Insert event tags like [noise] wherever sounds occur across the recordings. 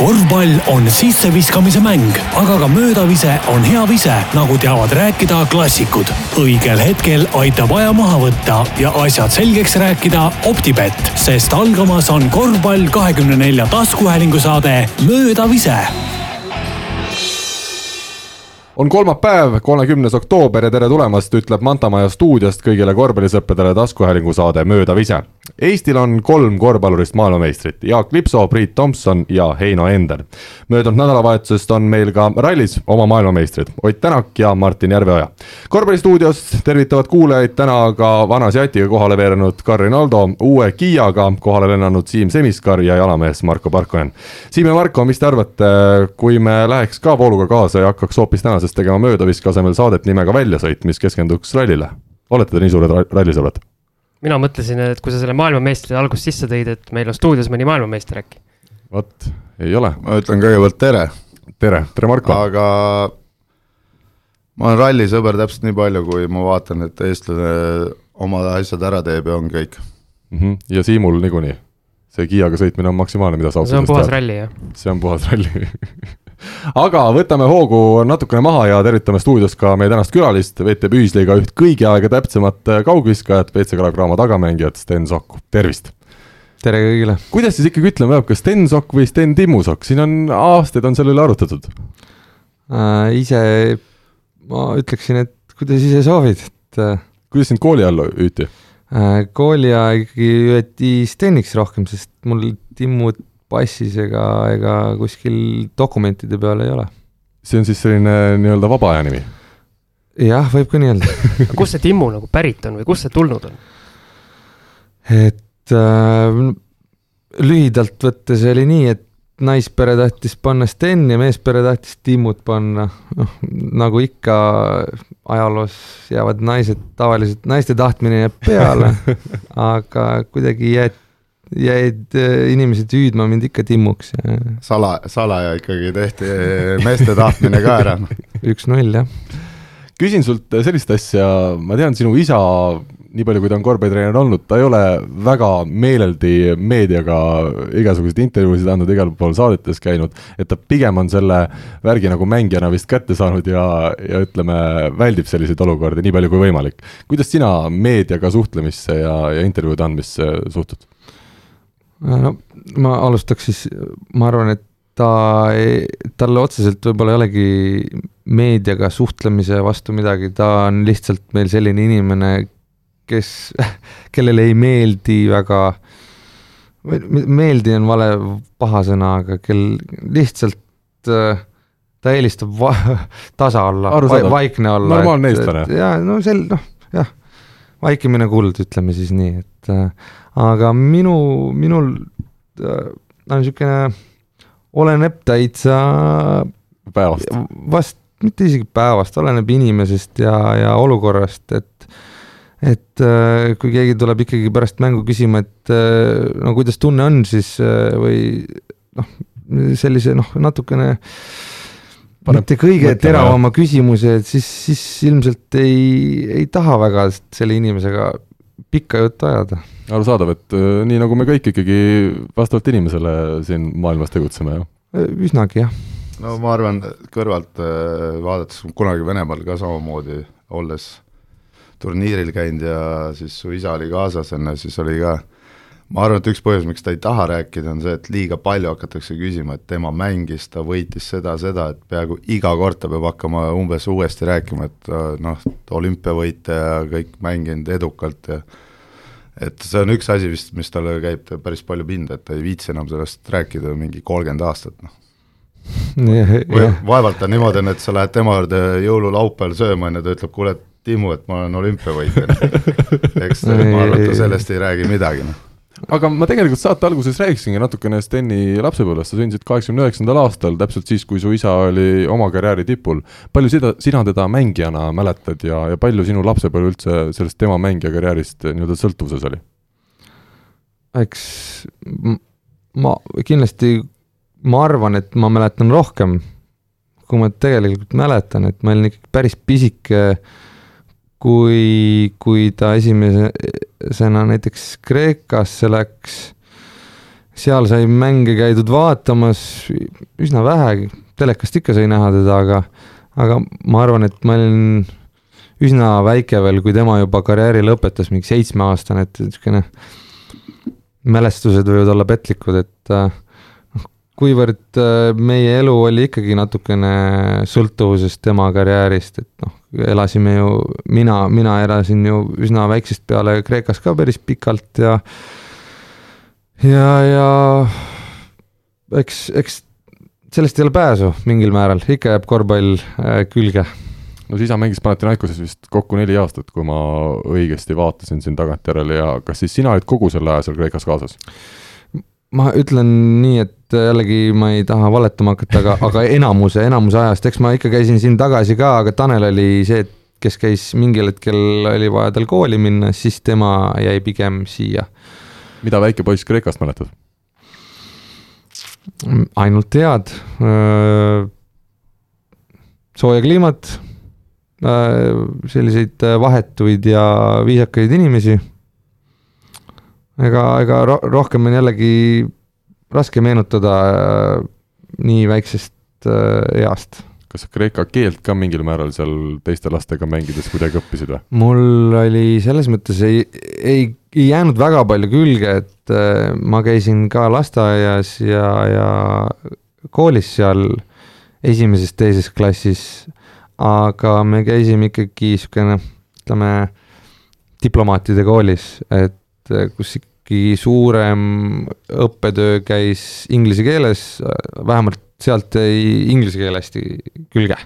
korvpall on sisseviskamise mäng, aga ka möödavise on hea vise, nagu teavad rääkida klassikud. õigel hetkel aitab aja maha võtta ja asjad selgeks rääkida Optibett, sest algamas on korvpall kahekümne nelja taskuhäälingu saade Möödavise on kolmapäev, kolmekümnes oktoober ja tere tulemast, ütleb Mantamaja stuudiost kõigile korvpallisõppedele taskuhäälingu saade Möödav ise. Eestil on kolm korvpallurist maailmameistrit, Jaak Lipsoo, Priit Tomson ja Heino Ender. möödunud nädalavahetusest on meil ka rallis oma maailmameistrid Ott Tänak ja Martin Järveoja. korvpallistuudios tervitavad kuulajaid täna ka vana Seatiga kohale veerenud Karin Aldo, uue Kiiaga kohale lennanud Siim Semiskar ja jalamees Marko Parkonen. Siim ja Marko, mis te arvate, kui me läheks ka vooluga kaasa ja hakkaks hoopis tänasest tegema möödaviske asemel saadet nimega Väljasõit, mis keskenduks rallile? olete te nii suured rallisõbrad? Mina mõtlesin, et kui sa selle maailmameistri algust sisse tõid, et meil on stuudios mõni maailmameister äkki. vot, ei ole. ma ütlen kõigepealt tere. tere, tere Marko. aga ma olen rallisõber täpselt nii palju, kui ma vaatan, et eestlane oma asjad ära teeb ja ongi kõik mm. -hmm. ja Siimul niikuinii, see Kiiaga sõitmine on maksimaalne, mida sa see on puhas ralli, jah. see on puhas ralli [laughs] aga võtame hoogu natukene maha ja tervitame stuudios ka meie tänast külalist, VTB Ühisliiga üht kõigi aega täpsemat kaugviskajat, WC Kalev Cramo tagamängijat Sten Sokk, tervist! tere kõigile! kuidas siis ikkagi ütlema peab, kas Sten Sokk või Sten Timmusokk, siin on aastaid on selle üle arutatud äh,? ise ma ütleksin, et kuidas ise soovid, et äh, kuidas sind kooli all hüüti äh,? kooli ajal ikkagi hüüati Steniks rohkem, sest mul Timmut passis ega, ega kuskil dokumentide peal ei ole. see on siis selline nii-öelda vaba aja nimi? jah, võib ka nii öelda kust see Timmu nagu pärit on või kust see tulnud on? et äh, lühidalt võttes oli nii, et naispere tahtis panna Sten ja meespere tahtis Timmut panna, noh nagu ikka ajaloos jäävad naised tavaliselt, naiste tahtmine jääb peale [laughs] aga kuidagi jäeti jäid äh, inimesed hüüdma mind ikka Timmuks ja. sala, salaja ikkagi tehti meeste tahtmine ka ära. [laughs] üks-null, jah. küsin sult sellist asja, ma tean, sinu isa, nii palju kui ta on korvpallitreener olnud, ta ei ole väga meeleldi meediaga igasuguseid intervjuusid andnud, igal pool saadetes käinud, et ta pigem on selle värgi nagu mängijana vist kätte saanud ja, ja ütleme, väldib selliseid olukordi nii palju kui võimalik. kuidas sina meediaga suhtlemisse ja, ja intervjuude andmisse suhtud? No ma alustaks siis, ma arvan, et ta talle otseselt võib-olla ei olegi meediaga suhtlemise vastu midagi, ta on lihtsalt meil selline inimene, kes, [laughs] kellele ei meeldi väga, meeldi on vale paha sõna, aga kel lihtsalt ta eelistab va, [laughs] tasa olla, vaikne olla. normaalne eestlane. ja no sel-, noh, jah, vaikimine kuld, ütleme siis nii, et aga minu, minul äh, on niisugune, oleneb täitsa päevast, vast mitte isegi päevast, oleneb inimesest ja, ja olukorrast, et et äh, kui keegi tuleb ikkagi pärast mängu küsima, et äh, no kuidas tunne on, siis või noh, sellise noh, natukene Paneb mitte kõige teravama küsimuse, et siis, siis ilmselt ei, ei taha väga selle inimesega pikka juttu ajada arusaadav, et äh, nii nagu me kõik ikkagi vastavalt inimesele siin maailmas tegutseme, jah? Äh, üsnagi, jah. no ma arvan, kõrvalt äh, vaadates, kunagi Venemaal ka samamoodi, olles turniiril käinud ja siis su isa oli kaasas enne, siis oli ka ma arvan, et üks põhjus, miks ta ei taha rääkida, on see, et liiga palju hakatakse küsima, et tema mängis, ta võitis seda, seda, et peaaegu iga kord ta peab hakkama umbes uuesti rääkima, et noh, olümpiavõite ja kõik mänginud edukalt ja et see on üks asi vist, mis talle käib päris palju pinda, et ta ei viitsi enam sellest rääkida mingi kolmkümmend aastat, noh. või vaevalt on niimoodi, on, et sa lähed tema juurde jõululaupäeval sööma, on ju, ta ütleb, kuule, Timmu, et ma olen olümpiavõitja. [laughs] Eks ma arvan, et ta sellest ei räägi midagi, noh aga ma tegelikult saate alguses rääkisingi natukene Steni lapsepõlvest, sa sündisid kaheksakümne üheksandal aastal, täpselt siis, kui su isa oli oma karjääri tipul. palju seda, sina teda mängijana mäletad ja, ja palju sinu lapsepõlv üldse sellest tema mängija karjäärist nii-öelda sõltuvuses oli? eks ma kindlasti, ma arvan, et ma mäletan rohkem, kui ma tegelikult mäletan, et ma olin ikkagi päris pisike kui, kui ta esimesena näiteks Kreekasse läks, seal sai mänge käidud vaatamas üsna vähe, telekast ikka sai näha teda, aga, aga ma arvan, et ma olin üsna väike veel, kui tema juba karjääri lõpetas, mingi seitsmeaastane, et niisugune mälestused võivad olla petlikud, et noh, kuivõrd äh, meie elu oli ikkagi natukene sõltuvuses tema karjäärist, et noh, elasime ju, mina, mina elasin ju üsna väiksest peale Kreekas ka päris pikalt ja ja, ja eks, eks sellest ei ole pääsu mingil määral, ikka jääb korvpall äh, külge. no siis sa mängisid Panathinaikoses vist kokku neli aastat, kui ma õigesti vaatasin siin tagantjärele ja kas siis sina olid kogu selle aja seal Kreekas kaasas? Ma ütlen nii, et jällegi ma ei taha valetama hakata, aga, [laughs] aga enamuse, enamuse ajast, eks ma ikka käisin siin tagasi ka, aga Tanel oli see, kes käis mingil hetkel oli vaja tal kooli minna, siis tema jäi pigem siia. mida väike poiss Kreekast mäletad? ainult head. sooja kliimat, selliseid vahetuid ja viisakaid inimesi. Ega, ega rohkem on jällegi raske meenutada nii väiksest east kas sa kreeka keelt ka mingil määral seal teiste lastega mängides kuidagi õppisid või? mul oli selles mõttes ei, ei, ei jäänud väga palju külge, et äh, ma käisin ka lasteaias ja, ja koolis seal esimeses-teises klassis, aga me käisime ikkagi niisugune, ütleme, diplomaatide koolis, et äh, kus ikkagi suurem õppetöö käis inglise keeles, vähemalt sealt jäi inglise keel hästi külge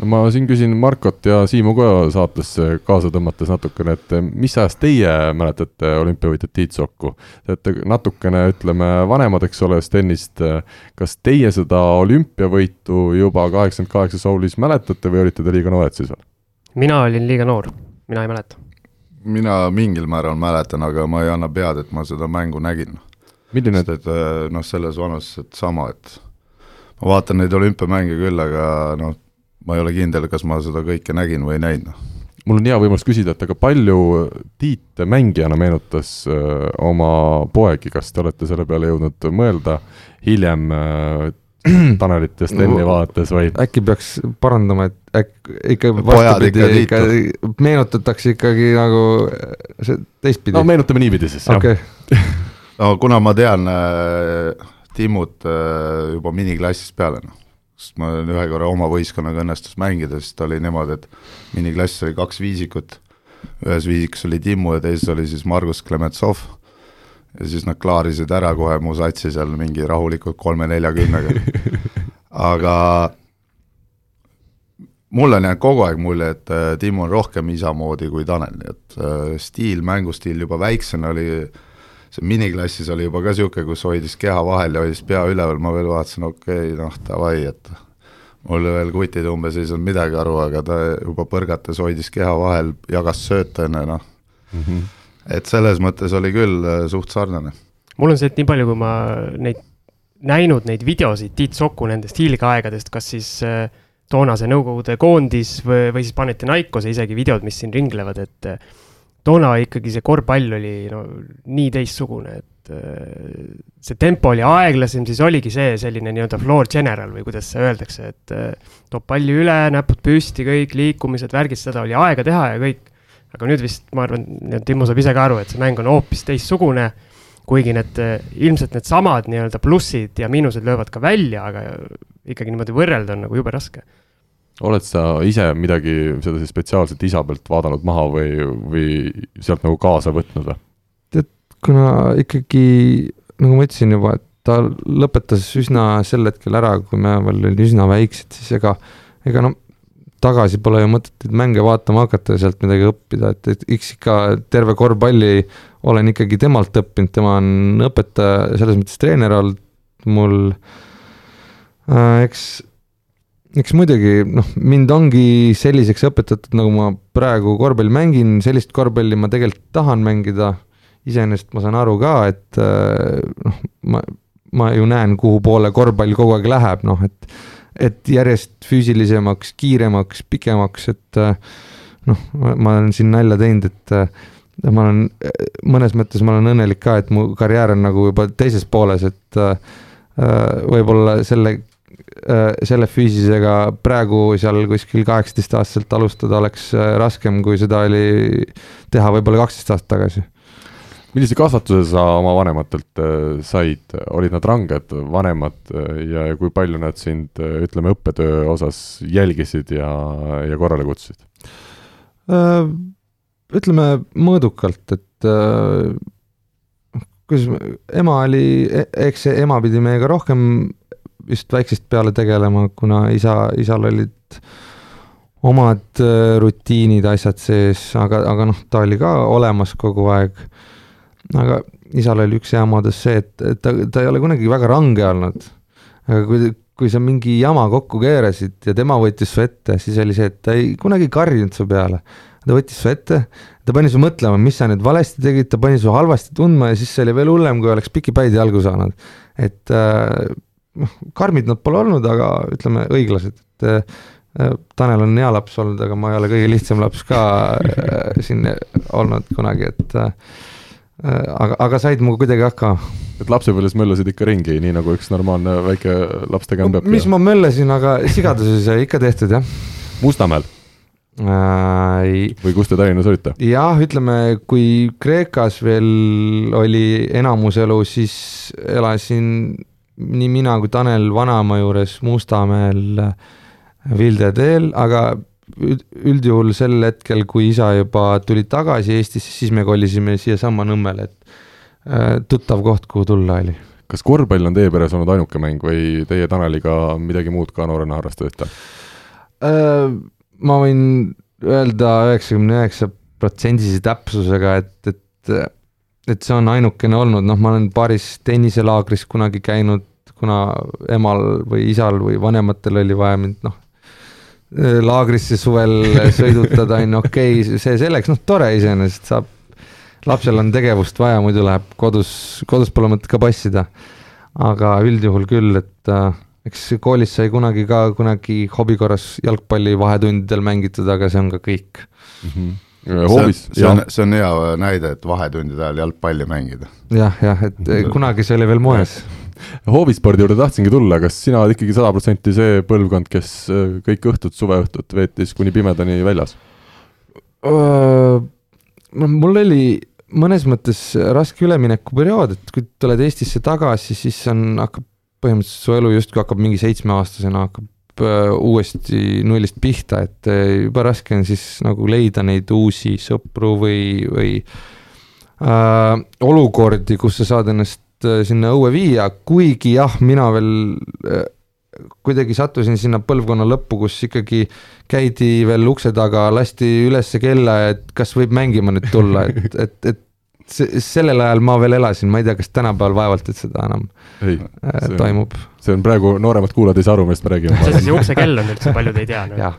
no ma siin küsin Markot ja Siimu ka saatesse kaasa tõmmates natukene, et mis ajast teie mäletate olümpiavõitjat Tiit Sokku? Te olete natukene, ütleme, vanemad, eks ole, Stenist. kas teie seda olümpiavõitu juba kaheksakümmend kaheksa Soulis mäletate või olite te liiga noored siis veel? mina olin liiga noor, mina ei mäleta. Mina mingil määral mäletan, aga ma ei anna pead, et ma seda mängu nägin. milline? et noh, selles vanuses, et sama, et ma vaatan neid olümpiamänge küll, aga noh, ma ei ole kindel, kas ma seda kõike nägin või ei näinud. Noh. mul on hea võimalus küsida, et aga palju Tiit mängijana meenutas öö, oma poegi, kas te olete selle peale jõudnud mõelda hiljem öö, [clears throat] Tanelit ja Steni no, vaadates või? äkki peaks parandama, et äkki ikka vastupidi, ikka meenutatakse ikkagi nagu see teistpidi. no meenutame niipidi siis okay. jah. no kuna ma tean äh, Timmut äh, juba miniklassist peale, noh. sest ma ühe korra oma võistkonnaga õnnestus mängida, siis ta oli niimoodi, et miniklassis oli kaks viisikut, ühes viisikus oli Timmu ja teises oli siis Margus Klementsov, ja siis nad klaarisid ära kohe mu satsi seal mingi rahulikult kolme-neljakümnega [laughs] aga mulle on jäänud kogu aeg mulje, et äh, Timmu on rohkem isa moodi kui Tanel, nii et äh, stiil, mängustiil juba väiksena oli see miniklassis oli juba ka niisugune, kus hoidis keha vahel ja hoidis pea üleval, ma veel vaatasin, okei okay,, noh davai, et mul veel kutid umbes ei saanud midagi aru, aga ta juba põrgates hoidis keha vahel, jagas sööta enne, noh mm. -hmm. Et selles mõttes oli küll äh, suht sarnane. mul on see, et nii palju, kui ma neid näinud neid videosid Tiit Soku nendest hiilgeaegadest, kas siis äh, toonase Nõukogude koondis või, või siis Panathinaikose isegi videod, mis siin ringlevad, et äh, toona ikkagi see korvpall oli no nii teistsugune, et see tempo oli aeglasem, siis oligi see selline nii-öelda floor general või kuidas seda öeldakse, et toob palli üle, näpud püsti, kõik liikumised, värgid, seda oli aega teha ja kõik. Aga nüüd vist ma arvan, Timmo saab ise ka aru, et see mäng on hoopis teistsugune. kuigi need äh, ilmselt needsamad nii-öelda plussid ja miinused löövad ka välja, aga ikkagi niimoodi võrrelda on nagu jube raske oled sa ise midagi seda siis spetsiaalselt isa pealt vaadanud maha või, või sealt nagu kaasa võtnud või? tead, kuna ikkagi nagu ma ütlesin juba, et ta lõpetas üsna sel hetkel ära, kui me veel olime üsna väiksed, siis ega, ega no tagasi pole ju mõtet mänge vaatama hakata ja sealt midagi õppida, et, et eks ikka terve korvpalli olen ikkagi temalt õppinud, tema on õpetaja, selles mõttes treener olnud mul äh,. eks eks muidugi noh, mind ongi selliseks õpetatud, nagu ma praegu korvpalli mängin, sellist korvpalli ma tegelikult tahan mängida. iseenesest ma saan aru ka, et äh, noh, ma, ma ju näen, kuhu poole korvpall kogu aeg läheb, noh et, et järjest füüsilisemaks, kiiremaks, pikemaks, et äh, noh, ma olen siin nalja teinud, et äh, ma olen, mõnes mõttes ma olen õnnelik ka, et mu karjäär on nagu juba teises pooles, et äh, võib-olla selle selle füüsisega praegu seal kuskil kaheksateist aastaselt alustada oleks raskem, kui seda oli teha võib-olla kaksteist aastat tagasi millise kasvatuse sa oma vanematelt äh, said, olid nad ranged vanemad äh, ja, kui palju nad sind, äh, ütleme, õppetöö osas jälgisid ja, ja korrale kutsusid? ütleme mõõdukalt, et kuidas ema oli, e-, eks ema pidi meiega rohkem just väiksest peale tegelema, kuna isa, isal olid omad rutiinid, asjad sees, aga, aga noh, ta oli ka olemas kogu aeg aga isal oli üks moodus see, et, ta, ta ei ole kunagi väga range olnud. aga kui, kui sa mingi jama kokku keerasid ja tema võttis su ette, siis oli see, et ta ei kunagi karjunud su peale. ta võttis su ette, ta pani su mõtlema, mis sa nüüd valesti tegid, ta pani su halvasti tundma ja siis see oli veel hullem, kui oleks pikipäid jalgu saanud. et äh, noh äh,, karmid nad pole olnud, aga ütleme õiglased, et äh, Tanel on hea laps olnud, aga ma ei ole kõige lihtsam laps ka äh, siin olnud kunagi, et Äh, aga, aga said mu kuidagi hakkama. et lapsepõlves möllasid ikka ringi, nii nagu üks normaalne väike laps tegema peabki? mis ma möllasin, aga sigadusi sai ikka tehtud, jah. Mustamäel äh,? või kus te Tallinnas olite? jah, ütleme, kui Kreekas veel oli enamus elu, siis elasin nii mina kui Tanel vanaema juures Mustamäel Vilde teel, aga üldjuhul sel hetkel, kui isa juba tuli tagasi Eestisse, siis me kolisime siiasamma Nõmmele, et äh, tuttav koht, kuhu tulla oli. kas korvpall on teie peres olnud ainuke mäng või teie Taneliga midagi muud ka noorena harrastasite? Äh, ma võin öelda üheksakümne üheksa protsendise täpsusega, et, et, et see on ainukene olnud, noh, ma olen paaris tenniselaagris kunagi käinud, kuna emal või isal või vanematel oli vaja mind, noh laagrisse suvel [laughs] sõidutada, on okei okay,, see selleks, noh, tore iseenesest, saab, lapsel on tegevust vaja, muidu läheb kodus, kodus pole mõtet ka passida. aga üldjuhul küll, et äh, eks koolis sai kunagi ka kunagi hobi korras jalgpalli vahetundidel mängitud, aga see on ka kõik mm. -hmm hoovis. see on, see on hea näide, et vahetundide ajal jalgpalli mängida. jah, jah, et kunagi see oli veel moes [laughs] hoovispordi juurde tahtsingi tulla, kas sina oled ikkagi sada protsenti see põlvkond, kes äh, kõik õhtud, suveõhtud veetis kuni pimedani väljas? mul oli mõnes mõttes raske üleminekuperiood, et kui tuled Eestisse tagasi, siis on, hakkab põhimõtteliselt su elu justkui hakkab mingi seitsmeaastasena hakkab uuesti nullist pihta, et jube raske on siis nagu leida neid uusi sõpru või, või äh, olukordi, kus sa saad ennast Äh, sinna õue viia, kuigi jah, mina veel äh, kuidagi sattusin sinna põlvkonna lõppu, kus ikkagi käidi veel ukse taga, lasti ülesse kella, et kas võib mängima nüüd tulla, et, [laughs] et, et sellel ajal ma veel elasin, ma ei tea, kas tänapäeval vaevalt, et seda enam ei, äh, see, toimub. See on praegu, nooremad kuulajad ei saa aru, millest me räägime. see, see uksekell on üldse, paljud ei tea no..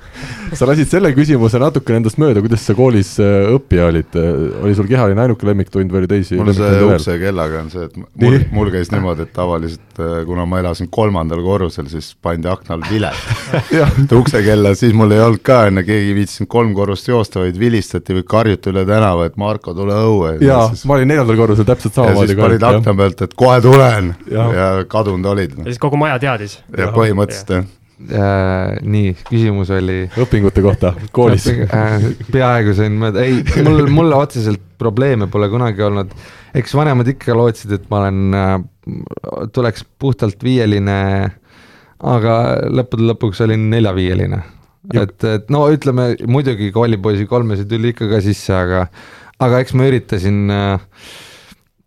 sa lasid selle küsimuse natuke endast mööda, kuidas sa koolis äh, õppija olid, oli sul kehaline ainuke lemmiktund või oli teisi? mul see uksekellaga on see, et mul, mul käis niimoodi, et tavaliselt äh, kuna ma elasin kolmandal korrusel, siis pandi aknal vilet [laughs] uksekella, siis mul ei olnud ka enne, keegi ei viitsinud kolm korrust joosta, vaid vilistati või karjuti üle tänava, et Marko, tule õue. jaa, ma olin neljandal korrusel täpselt samamoodi. ja siis panid akna pealt, et kohe tulen ja, ja kadunud olid. siis kogu maja teadis. jah, põhimõtteliselt jah Äh, nii, küsimus oli. õpingute kohta koolis äh, peaaegu sain mööda, ei, mul, mul otseselt probleeme pole kunagi olnud. eks vanemad ikka lootsid, et ma olen äh,, tuleks puhtalt viieline. aga lõppude lõpuks olin neljaviieline. et, et no ütleme muidugi koolipoisi kolmese tuli ikka ka sisse, aga aga eks ma üritasin äh,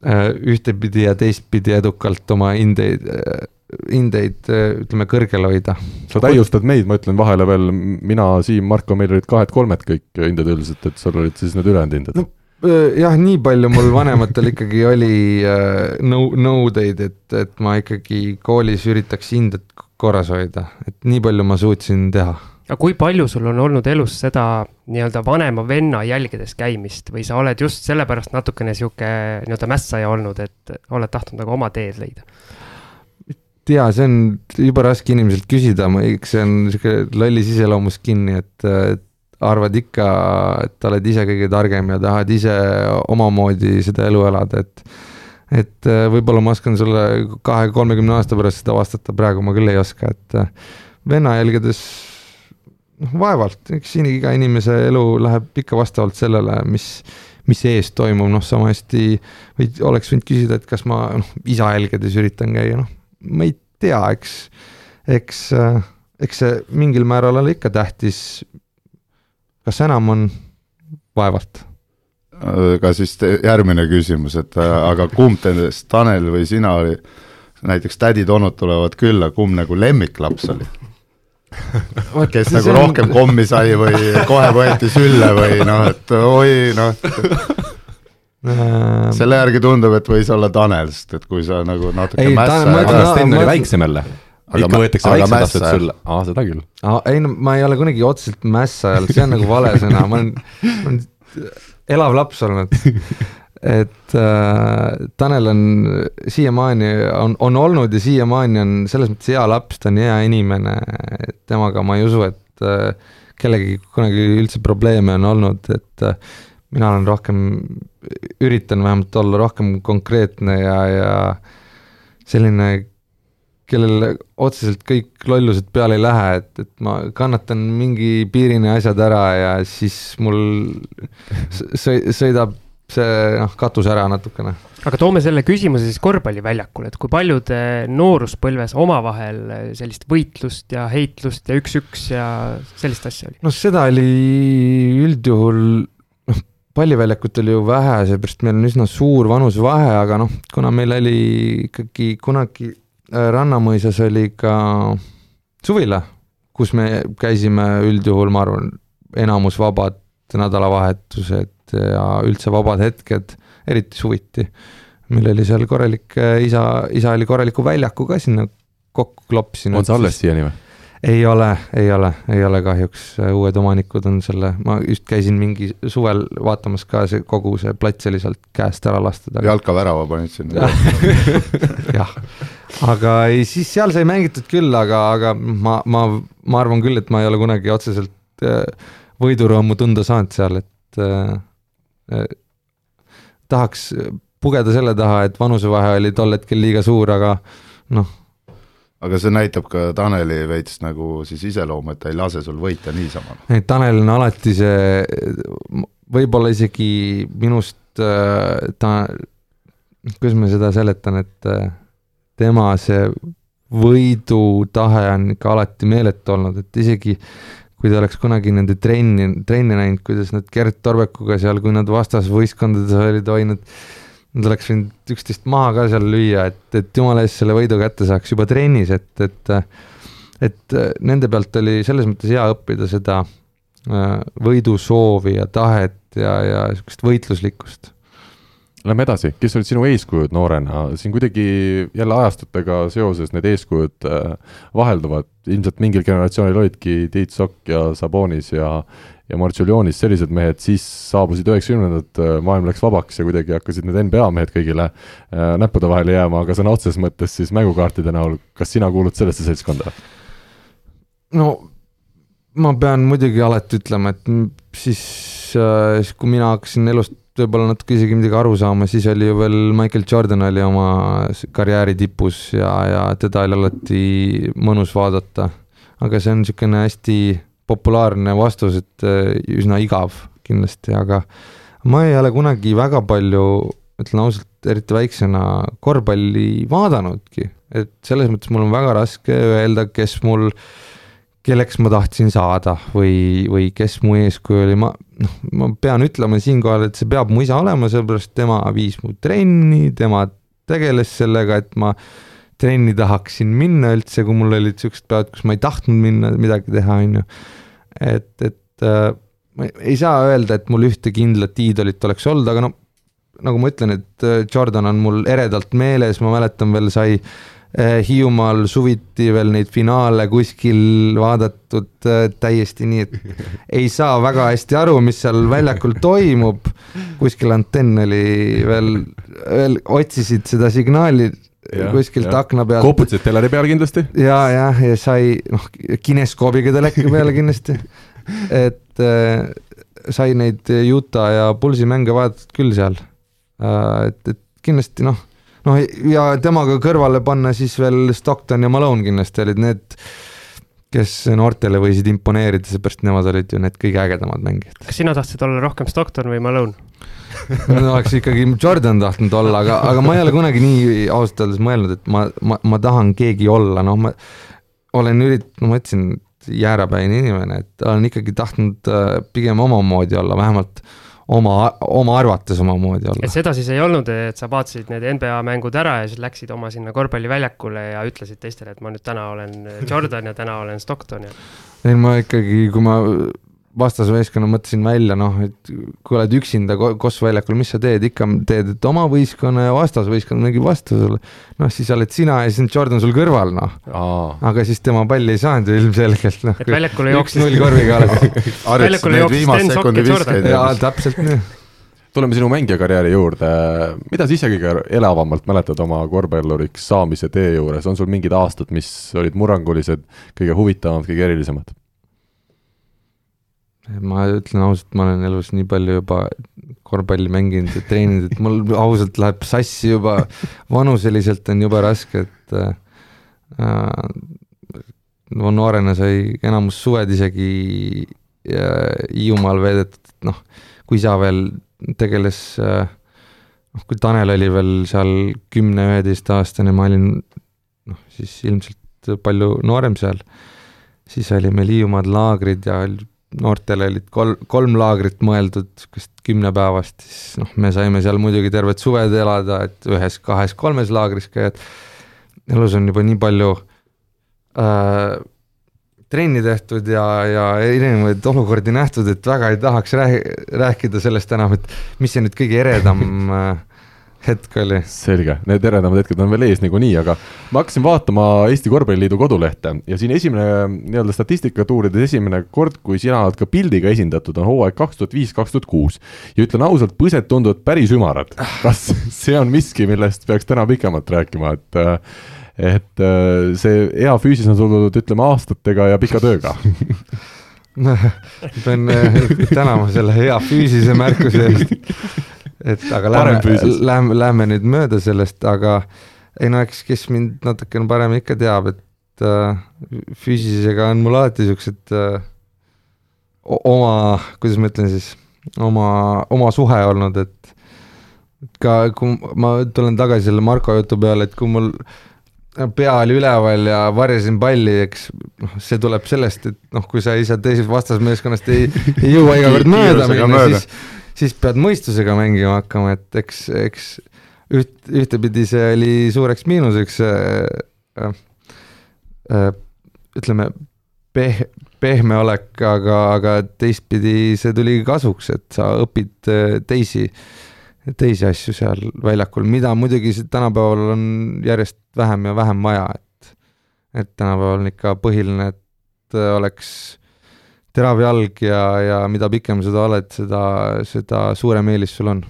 ühtepidi ja teistpidi edukalt oma hindeid äh,, hindeid ütleme kõrgel hoida. sa täiustad meid, ma ütlen vahele veel, mina, Siim, Marko, meil olid kahed-kolmed kõik hinded üldiselt, et sul olid siis need ülejäänud hinded no,. jah, nii palju mul vanematel ikkagi oli nõu-, nõudeid, et, et ma ikkagi koolis üritaks hinded korras hoida, et nii palju ma suutsin teha aga kui palju sul on olnud elus seda nii-öelda vanema venna jälgedes käimist? Või sa oled just sellepärast natukene sihuke nii-öelda mässaja olnud, et oled tahtnud nagu oma teed leida? tea, see on jube raske inimeselt küsida, eks see on sihuke lollis iseloomus kinni, et arvad ikka, et oled ise kõige targem ja tahad ise omamoodi seda elu elada, et et äh, võib-olla ma oskan sulle kahe-kolmekümne aasta pärast seda vastata, praegu ma küll ei oska, et äh, venna jälgedes noh, vaevalt, eks siin iga inimese elu läheb ikka vastavalt sellele, mis, mis ees toimub, noh, sama hästi või oleks võinud küsida, et kas ma noh, isa jälgedes üritan käia, noh, ma ei tea, eks, eks, äh, eks see mingil määral ole ikka tähtis. kas enam on, vaevalt. Aga siis järgmine küsimus, et äh, aga kumb nendest, Tanel või sina näiteks tädid-onud tulevad külla, kumb nagu lemmiklaps oli? Kes nagu on... rohkem kommi sai või kohe võeti sülle või noh, et oi noh ähm. selle järgi tundub, et võis olla Tanel, sest et kui sa nagu natuke ei, mässa aga Sten oli väiksem jälle. Ikka võetakse väiksed lapsed sülle, aa seda küll. ei no ma ei ole kunagi otseselt mässa olnud, see on nagu vale sõna, ma olen, ma olen elav laps olnud et äh, Tanel on siiamaani, on, on olnud ja siiamaani on selles mõttes hea laps, ta on hea inimene, temaga ma ei usu, et äh, kellegagi kunagi üldse probleeme on olnud, et äh, mina olen rohkem, üritan vähemalt olla rohkem konkreetne ja, ja selline kellel otseselt kõik lollused peale ei lähe, et, et ma kannatan mingi piirini asjad ära ja siis mul sõidab see noh, katus ära natukene. aga toome selle küsimuse siis korvpalliväljakule, et kui palju te nooruspõlves omavahel sellist võitlust ja heitlust ja üks-üks ja sellist asja oli? noh, seda oli üldjuhul noh, palliväljakut oli ju vähe, seepärast meil on üsna suur vanusevahe, aga noh, kuna meil oli ikkagi kunagi Äh, Rannamõisas oli ka suvila, kus me käisime üldjuhul, ma arvan, enamus vabad nädalavahetused ja üldse vabad hetked, eriti suviti. meil oli seal korralik, äh, isa, isa oli korraliku väljaku ka sinna kokku klopsinud. on see alles siiani või? ei ole, ei ole, ei ole kahjuks, uued omanikud on selle, ma just käisin mingi suvel vaatamas ka see kogu see plats oli sealt käest ära lastud aga.... jalkavärava panid sinna [laughs] jah, aga ei, siis seal sai mängitud küll, aga, aga ma, ma, ma arvan küll, et ma ei ole kunagi otseselt äh, võidurõõmu tunda saanud seal, et äh, äh, tahaks pugeda selle taha, et vanusevahe oli tol hetkel liiga suur, aga noh aga see näitab ka Taneli veits nagu siis iseloomu, et ta ei lase sul võita niisama. Tanel on alati see, võib-olla isegi minust äh, ta, kuidas ma seda seletan, et äh, tema see võidutahe on ikka alati meeletu olnud, et isegi kui ta oleks kunagi nende trenni, trenni näinud, kuidas nad Gert Torbekuga seal, kui nad vastasvõistkondades olid hoidnud Nad oleks võinud üksteist maha ka seal lüüa, et, et jumala eest selle võidu kätte saaks juba trennis, et, et et nende pealt oli selles mõttes hea õppida seda äh, võidusoovi ja tahet ja, ja niisugust võitluslikkust. Lähme edasi, kes olid sinu eeskujud noorena, siin kuidagi jälle ajastutega seoses need eeskujud äh, vahelduvad, ilmselt mingil generatsioonil olidki Tiit Sokk ja Sabonis ja ja Martšuljonis sellised mehed, siis saabusid üheksakümnendad, äh, maailm läks vabaks ja kuidagi hakkasid need NBA mehed kõigile äh, näppude vahele jääma, aga sõna otseses mõttes siis mängukaartide näol, kas sina kuulud sellesse seltskonda? no ma pean muidugi alati ütlema, et siis äh,, kui mina hakkasin elust võib-olla natuke isegi midagi aru saama, siis oli ju veel Michael Jordan oli oma karjääri tipus ja, ja teda oli alati mõnus vaadata. aga see on niisugune hästi populaarne vastus, et äh, üsna igav kindlasti, aga ma ei ole kunagi väga palju, ütlen ausalt, eriti väiksena korvpalli vaadanudki, et selles mõttes mul on väga raske öelda, kes mul, kelleks ma tahtsin saada või, või kes mu eeskuju oli, ma noh, ma pean ütlema siinkohal, et see peab mu isa olema, sellepärast tema viis mu trenni, tema tegeles sellega, et ma trenni tahaksin minna üldse, kui mul olid siuksed päevad, kus ma ei tahtnud minna midagi teha, on ju. et, et äh, ma ei saa öelda, et mul ühte kindlat iidolit oleks olnud, aga no nagu ma ütlen, et äh, Jordan on mul eredalt meeles, ma mäletan veel sai äh, Hiiumaal suviti veel neid finaale kuskil vaadatud äh, täiesti nii, et [laughs] ei saa väga hästi aru, mis seal väljakul toimub. kuskil antenn oli veel, veel otsisid seda signaali ja, kuskilt ja. akna pealt. koputasid teleri peal kindlasti? ja, jah, ja sai noh, kineskoobiga teleki peale kindlasti. et et äh, sai neid Utah ja Pulsi mänge vaadatud küll seal äh,. et, et kindlasti noh, noh ja temaga kõrvale panna siis veel Stockton ja Malone kindlasti olid need kes noortele võisid imponeerida, seepärast nemad olid ju need kõige ägedamad mängijad. kas sina tahtsid olla rohkem Stockton või Malone [laughs] ma oleks ikkagi Jordan tahtnud olla, aga, aga ma ei ole kunagi nii ausalt öeldes mõelnud, et ma, ma, ma tahan keegi olla, noh, ma olen ürit-, no ma ütlesin, jäärapäine inimene, et olen ikkagi tahtnud äh, pigem omamoodi olla, vähemalt oma, oma arvates omamoodi olla. et seda siis ei olnud, et sa vaatasid need NBA mängud ära ja siis läksid oma sinna korvpalliväljakule ja ütlesid teistele, et ma nüüd täna olen Jordan ja täna olen Stockton ja? ei, ma ikkagi, kui ma vastasvõistkonna mõtlesin välja, noh, et kui oled üksinda Kossu väljakul, mis sa teed, ikka teed, et oma võistkonna ja vastasvõistkond mängib vastu sulle. noh, siis oled sina ja siis on Jordan sul kõrval, noh. aga siis tema palli ei saanud ju ilmselgelt, noh. et väljakule jooksis. üks-null korviga alles. [laughs] väljakule jooksis Sten Sokk ja Jordan. jaa, täpselt nii tuleme sinu mängijakarjääri juurde, mida sa ise kõige elavamalt mäletad oma korvpalluriks saamise tee juures, on sul mingid aastad, mis olid murrangulised, kõige huvitavamad, kõige erilisemad? Ma ütlen ausalt, ma olen elus nii palju juba korvpalli mänginud ja treeninud, et mul ausalt läheb sassi juba, vanuseliselt on jube raske, et äh, no noorena sai enamus suved isegi Hiiumaal veedetud, et noh, kui isa veel tegeles äh, noh, kui Tanel oli veel seal kümne-üheteistaastane, ma olin noh, siis ilmselt palju noorem seal, siis oli meil Hiiumaal laagrid ja noortele olid kolm, kolm laagrit mõeldud, sihukest kümnepäevast, siis noh, me saime seal muidugi terved suved elada, et ühes-kahes-kolmes laagris käia, et elus on juba nii palju äh, trenni tehtud ja, ja erinevaid olukordi nähtud, et väga ei tahaks rääkida sellest enam, et mis see nüüd kõige eredam [laughs] äh, hetk oli. selge, need eredamad hetked on veel ees niikuinii, aga ma hakkasin vaatama Eesti Korvpalliliidu kodulehte ja siin esimene nii-öelda statistikat uurides esimene kord, kui sina oled ka pildiga esindatud, on hooaeg kaks tuhat viis, kaks tuhat kuus. ja ütlen ausalt, põsed tunduvad päris ümarad. kas [laughs] see on miski, millest peaks täna pikemalt rääkima, et et see hea füüsis on tulnud, ütleme, aastatega ja pika tööga [laughs] pean tänama selle hea füüsise märkuse eest et aga lähme, lähme, lähme nüüd mööda sellest, aga ei no eks, kes mind natukene parem ikka teab, et äh, füüsilisega on mul alati siuksed äh, oma, kuidas ma ütlen siis, oma, oma suhe olnud, et ka kui ma tulen tagasi selle Marko jutu peale, et kui mul pea oli üleval ja varjasin palli, eks noh, see tuleb sellest, et noh, kui sa ise teisest vastasmeeskonnast ei, ei jõua iga kord mööda minna, siis siis pead mõistusega mängima hakkama, et eks, eks üht, ühtepidi see oli suureks miinuseks äh, äh, ütleme, peh-, pehme olek, aga, aga teistpidi see tuli kasuks, et sa õpid äh, teisi, teisi asju seal väljakul, mida muidugi tänapäeval on järjest vähem ja vähem vaja, et, et tänapäeval on ikka põhiline, et äh, oleks terav jalg ja, ja mida pikem sa oled, seda, seda suurem eelis sul on.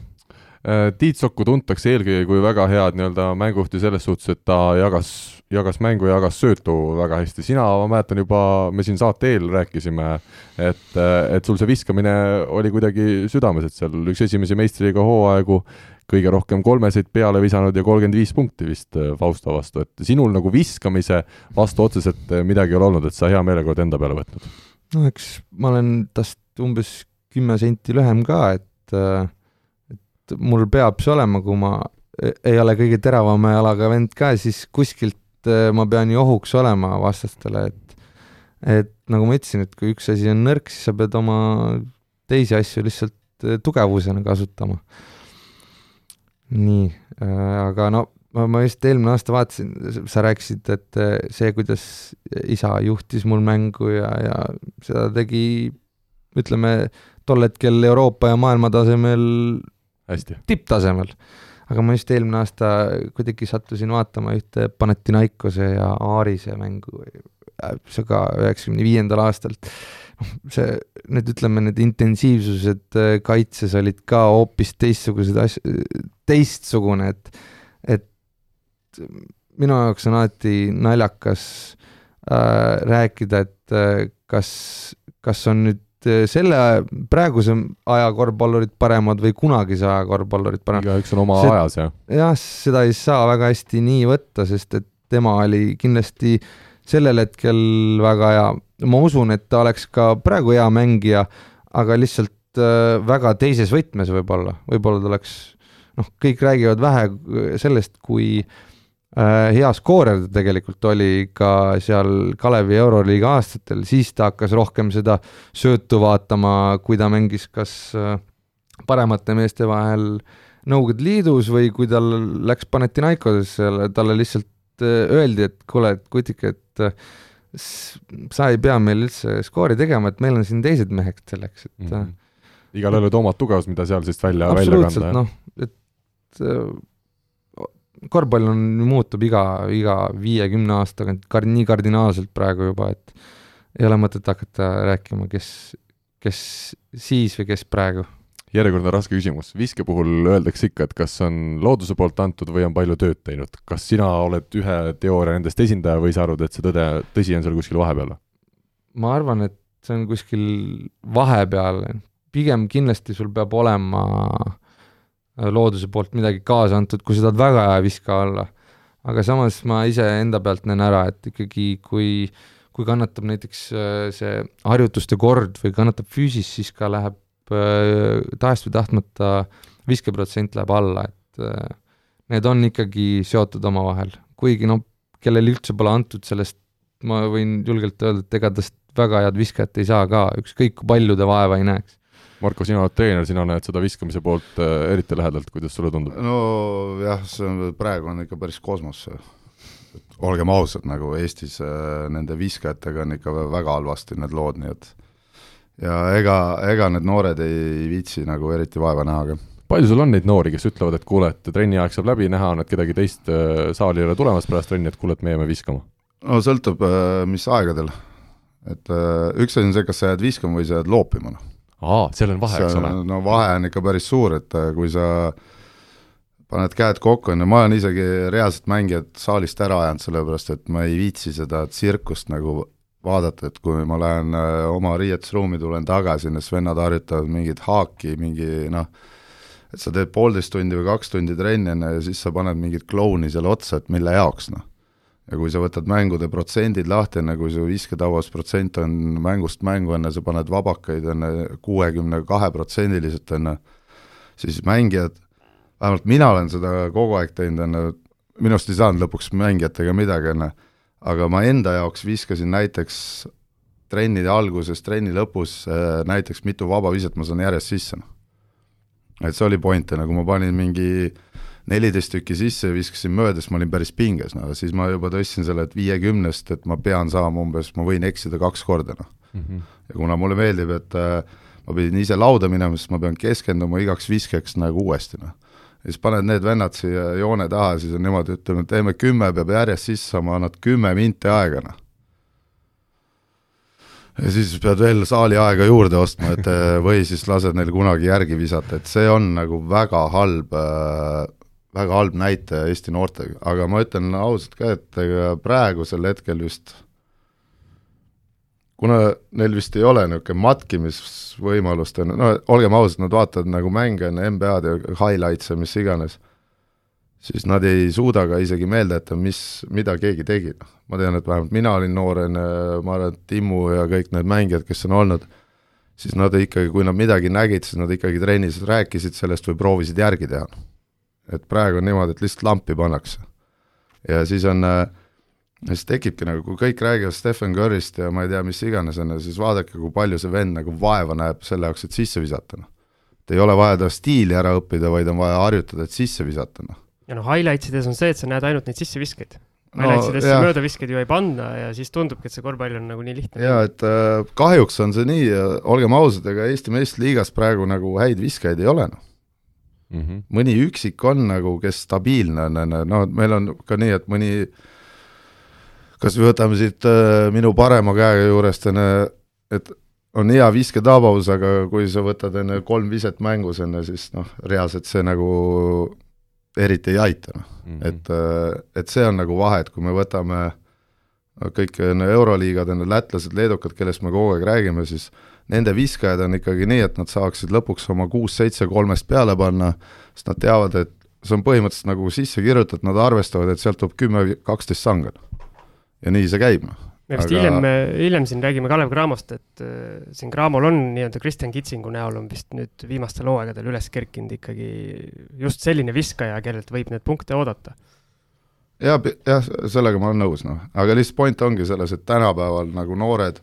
Äh, Tiit Sokku tuntakse eelkõige kui väga head nii-öelda mängujuhti selles suhtes, et ta jagas, jagas mängu, jagas söötu väga hästi. sina, ma mäletan juba, me siin saate eel rääkisime, et, et sul see viskamine oli kuidagi südames, et seal üks esimesi meistriliiga hooaegu kõige rohkem kolmeseid peale visanud ja kolmkümmend viis punkti vist äh, Fausto vastu, et sinul nagu viskamise vastu otseselt midagi ei ole olnud, et sa hea meelega oled enda peale võtnud no eks ma olen tast umbes kümme senti lühem ka, et, äh, et mul peab see olema, kui ma e-, ei ole kõige teravama jalaga vend ka, siis kuskilt äh, ma pean ju ohuks olema vastastele, et et nagu ma ütlesin, et kui üks asi on nõrk, siis sa pead oma teisi asju lihtsalt äh, tugevusena kasutama. nii, aga no ma, ma just eelmine aasta vaatasin, sa rääkisid, et eh, see, kuidas isa juhtis mul mängu ja, ja seda tegi, ütleme, tol hetkel Euroopa ja maailma tasemel tipptasemel. aga ma just eelmine aasta kuidagi sattusin vaatama ühte Panathinaikose ja Aarise mängu, see ka üheksakümne viiendal aastal noh, see, need ütleme, need intensiivsused eh, kaitses olid ka hoopis teistsugused asju, teistsugune, et et minu jaoks on alati naljakas äh, rääkida, et äh, kas, kas on nüüd äh, selle praeguse aja korvpallurid paremad või kunagise aja korvpallurid paremad. igaüks on oma See- ajas ja jah, seda ei saa väga hästi nii võtta, sest et tema oli kindlasti sellel hetkel väga hea. ma usun, et ta oleks ka praegu hea mängija, aga lihtsalt äh, väga teises võtmes võib-olla, võib-olla ta oleks noh, kõik räägivad vähe sellest, kui äh, hea skoorer ta tegelikult oli ka seal Kalevi Euroliiga aastatel, siis ta hakkas rohkem seda söötu vaatama, kui ta mängis kas äh, paremate meeste vahel Nõukogude Liidus või kui tal läks Panathinaikosesse, talle lihtsalt äh, öeldi, et kuule, et kutike, et äh, sa ei pea meil üldse skoori tegema, et meil on siin teised mehed selleks, et mm mm -hmm. igalühel olid omad tugevused, mida seal siis välja, välja absoluutselt kanda. noh, et äh, korvpall on, muutub iga, iga viie-kümne aasta tagant kar-, nii kardinaalselt praegu juba, et ei ole mõtet hakata rääkima, kes, kes siis või kes praegu. järjekordne raske küsimus, viske puhul öeldakse ikka, et kas on looduse poolt antud või on palju tööd teinud. kas sina oled ühe teooria nendest esindaja või sa arvad, et see tõde, tõsi on seal kuskil vahepeal? ma arvan, et see on kuskil vahepeal, pigem kindlasti sul peab olema äh, looduse poolt midagi kaasa antud, kui sa tahad väga hea viskaja olla. aga samas ma iseenda pealt näen ära, et ikkagi kui, kui kannatab näiteks äh, see harjutuste kord või kannatab füüsis, siis ka läheb äh, tahes või tahtmata viskeprotsent läheb alla, et äh, need on ikkagi seotud omavahel, kuigi noh, kellel üldse pole antud sellest ma võin julgelt öelda, et ega tast väga head viskajat ei saa ka, ükskõik kui palju ta vaeva ei näeks. Marko, sina oled treener, sina näed seda viskamise poolt äh, eriti lähedalt, kuidas sulle tundub? nojah, see on, praegu on ikka päris kosmos see. olgem ausad, nagu Eestis äh, nende viskajatega on ikka väga halvasti need lood, nii et ja ega, ega need noored ei viitsi nagu eriti vaeva näha ka. palju sul on neid noori, kes ütlevad, et kuule, et trenni aeg saab läbi, näha on, et kedagi teist äh, saali ei ole tulemas pärast trenni, et kuule, et me jääme viskama? no sõltub, mis aegadel. et üks asi on see, kas sa jääd viskama või sa jääd loopima, noh. aa, seal on vahe, eks ole. no vahe on ikka päris suur, et äh, kui sa paned käed kokku, on ju, ma olen isegi reaalselt mängijad saalist ära ajanud, sellepärast et ma ei viitsi seda tsirkust nagu vaadata, et kui ma lähen äh, oma riietusruumi, tulen tagasi, need vennad harjutavad mingit haaki, mingi noh, et sa teed poolteist tundi või kaks tundi trenni enne ja siis sa paned mingit klouni selle otsa, et mille jaoks, noh. Ja kui sa võtad mängude protsendid lahti, enne kui su visketabavusprotsent on mängust mängu, enne sa paned vabakaid enne kuuekümne kahe protsendiliselt enne, siis mängijad, vähemalt mina olen seda kogu aeg teinud, enne, minust ei saanud lõpuks mängijatega midagi, enne, aga ma enda jaoks viskasin näiteks trennide alguses, trenni lõpus äh, näiteks mitu vaba viset ma saan järjest sisse, noh. et see oli point, nagu ma panin mingi neliteist tükki sisse viskasin mööda, siis ma olin päris pinges, no siis ma juba tõstsin selle, et viiekümnest, et ma pean saama umbes, ma võin eksida kaks korda, noh. ja kuna mulle meeldib, et äh, ma pidin ise lauda minema, siis ma pean keskenduma igaks viskeks nagu uuesti, noh. ja siis paned need vennad siia joone taha, siis on niimoodi, ütleme, teeme kümme, peab järjest sisse saama, annad kümme minti aega, noh ja siis pead veel saali aega juurde ostma, et eh, või siis lased neil kunagi järgi visata, et see on nagu väga halb äh, väga halb näitaja Eesti noortega, aga ma ütlen ausalt ka, et ega praegusel hetkel vist kuna neil vist ei ole niisugune matkimisvõimalust, no olgem ausad, nad vaatavad nagu mänge enne NBA-d ja highlights ja mis iganes, siis nad ei suuda ka isegi meelde jätta, mis, mida keegi tegi, noh. ma tean, et vähemalt mina olin noor enne, ma arvan, et Timmu ja kõik need mängijad, kes on olnud, siis nad ikkagi, kui nad midagi nägid, siis nad ikkagi trennis rääkisid sellest või proovisid järgi teha. Et praegu on niimoodi, et lihtsalt lampi pannakse. ja siis on äh, siis tekibki nagu, kui kõik räägivad Stephen Curry'st ja ma ei tea, mis iganes on siis vaadake, kui palju see vend nagu vaeva näeb selle jaoks, et sisse visata, noh. et ei ole vaja ta stiili ära õppida, vaid on vaja harjutada, et sisse visata, noh. ja noh, highlights ides on see, et sa näed ainult neid sisseviskeid. No, Highlights idesse jah. möödaviskeid ju ei panna ja siis tundubki, et see korvpall on nagu nii lihtne. jaa, et äh, kahjuks on see nii ja olgem ausad, ega Eesti meistriliigas praegu nagu häid viskajaid ei ole, noh. Mm -hmm. mõni üksik on nagu, kes stabiilne on, on ju, no meil on ka nii, et mõni kas või võtame siit äh, minu parema käe juurest, on ju, et on hea visketabavus, aga kui sa võtad enne kolm viset mängus, on ju, siis noh, reaalselt see nagu eriti ei aita, noh. Mhm. et, et see on nagu vahe, et kui me võtame kõik need euroliigad, need lätlased, leedukad, kellest me kogu aeg räägime, siis nende viskajad on ikkagi nii, et nad saaksid lõpuks oma kuus-seitse kolmest peale panna, sest nad teavad, et see on põhimõtteliselt nagu sisse kirjutatud, nad arvestavad, et sealt tuleb kümme, kaksteist sanga. ja nii see käib, noh me vist Aga- hiljem, hiljem siin räägime Kalev Cramost, et äh, siin Cramol on nii-öelda Kristjan Kitsingu näol on vist nüüd viimastel hooaegadel üles kerkinud ikkagi just selline viskaja, kellelt võib neid punkte oodata. ja, jah, sellega ma olen nõus, noh, aga lihtsalt point ongi selles, et tänapäeval nagu noored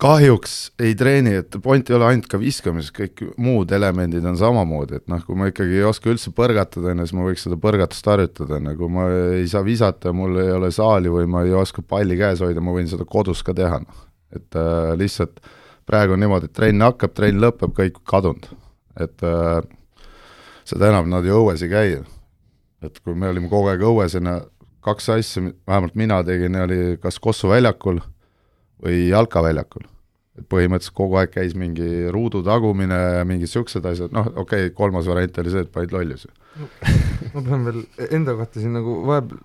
kahjuks ei treeni, et point ei ole ainult ka viskamises, kõik muud elemendid on samamoodi, et noh, kui ma ikkagi ei oska üldse põrgatada, on ju, siis ma võiks seda põrgatust harjutada, on ju, kui ma ei saa visata, mul ei ole saali või ma ei oska palli käes hoida, ma võin seda kodus ka teha, noh. et äh, lihtsalt praegu on niimoodi, et trenn hakkab, trenn lõpeb, kõik kadunud. et äh, seda enam nad ju õues ei käi et kui me olime kogu aeg õues ja na- kaks asja, vähemalt mina tegin, oli kas Kossu väljakul või Jalka väljakul. et põhimõtteliselt kogu aeg käis mingi ruudu tagumine ja mingid siuksed asjad, noh okei okay,, kolmas variant oli see, et panid lollusi. ma pean veel enda kohta siin nagu vahepeal,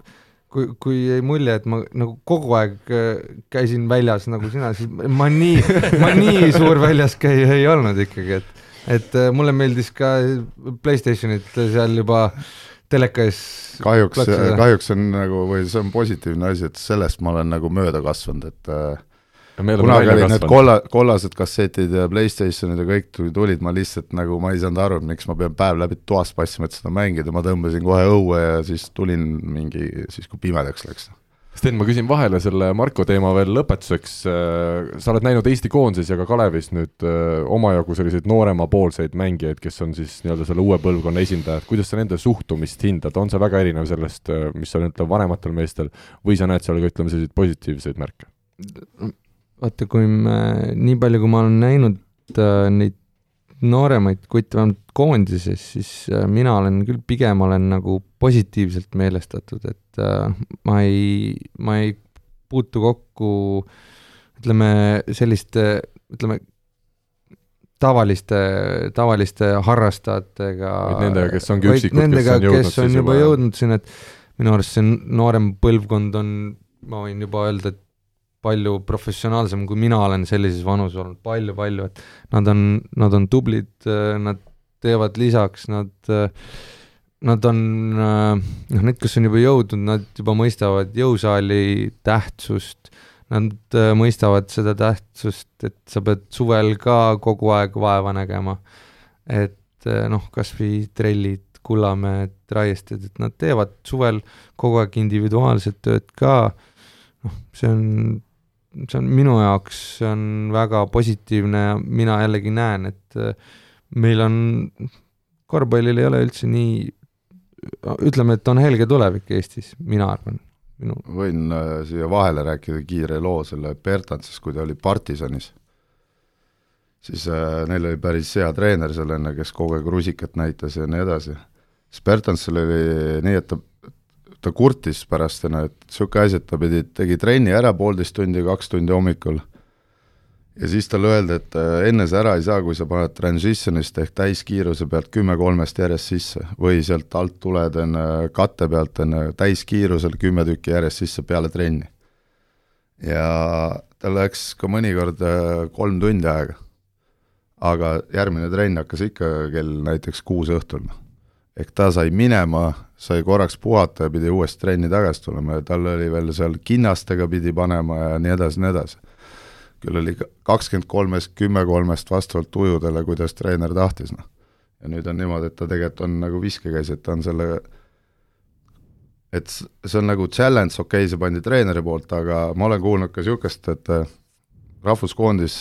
kui, kui jäi mulje, et ma nagu kogu aeg äh, käisin väljas nagu sina, siis ma nii, ma nii suur väljaskäija ei olnud ikkagi, et et äh, mulle meeldis ka Playstationit seal juba teleka ees kahjuks, kahjuks on nagu, või see on positiivne asi, et sellest ma olen nagu mööda kasvanud, et äh, kunagi olid need kolla, kollased kassetid ja Playstationid ja kõik tu- tulid, ma lihtsalt nagu, ma ei saanud aru, et miks ma pean päev läbi toas passima, et seda mängida, ma tõmbasin kohe õue ja siis tulin mingi, siis kui pimedaks läks. Sten, ma küsin vahele selle Marko teema veel lõpetuseks, sa oled näinud Eesti koondises ja ka Kalevis nüüd öö, omajagu selliseid nooremapoolseid mängijaid, kes on siis nii-öelda selle uue põlvkonna esindajad, kuidas sa nende suhtumist hindad, on see väga erinev sellest, mis on ütleme vanematel meestel või sa näed seal ka ütleme selliseid positiivseid märke? vaata, kui me, nii palju, kui ma olen näinud äh, neid nooremaid kutte vähemalt koondises, siis äh, mina olen küll pigem olen nagu positiivselt meelestatud, et äh, ma ei, ma ei puutu kokku ütleme selliste, ütleme tavaliste, tavaliste harrastajatega. Nendega, kes ongi üksikud, kes on jõudnud kes on juba jõudnud sinna, et minu arust see noorem põlvkond on, ma võin juba öelda, et palju professionaalsem, kui mina olen sellises vanuses olnud. Palju,, palju-palju, et nad on, nad on tublid, nad teevad lisaks, nad, nad on noh, need, kes on juba jõudnud, nad juba mõistavad jõusaali tähtsust, nad äh, mõistavad seda tähtsust, et sa pead suvel ka kogu aeg vaeva nägema. et äh, noh, kas või trellid, Kullamäed, Raiested, et nad teevad suvel kogu aeg individuaalset tööd ka, noh, see on see on minu jaoks, see on väga positiivne ja mina jällegi näen, et äh, meil on, korvpallil ei ole üldse nii, ütleme, et on helge tulevik Eestis, mina arvan, minu, võin äh, siia vahele rääkida kiire loo selle Bertantsist, kui ta oli partisanis. siis äh, neil oli päris hea treener sellena, kes kogu aeg rusikat näitas ja nii edasi. siis Bertantsil oli nii, et ta, ta kurtis pärast, et niisugune asi, et ta pidi, tegi trenni ära poolteist tundi, kaks tundi hommikul ja siis talle öeldi, et äh, enne sa ära ei saa, kui sa paned transition'ist ehk täiskiiruse pealt kümme kolmest järjest sisse või sealt alt tuled enne katte pealt enne täiskiirusel kümme tükki järjest sisse peale trenni. ja tal läks ka mõnikord äh, kolm tundi aega. aga järgmine trenn hakkas ikka kell näiteks kuus õhtul. ehk ta sai minema, sai korraks puhata ja pidi uuesti trenni tagasi tulema ja tal oli veel seal kinnastega pidi panema ja nii edasi, nii edasi küll oli kakskümmend kolmest, kümme kolmest vastavalt tujudele, kuidas treener tahtis, noh. ja nüüd on niimoodi, et ta tegelikult on nagu viskekäis, et ta on selle, et see on nagu challenge, okei okay,, see pandi treeneri poolt, aga ma olen kuulnud ka niisugust, et äh, rahvuskoondis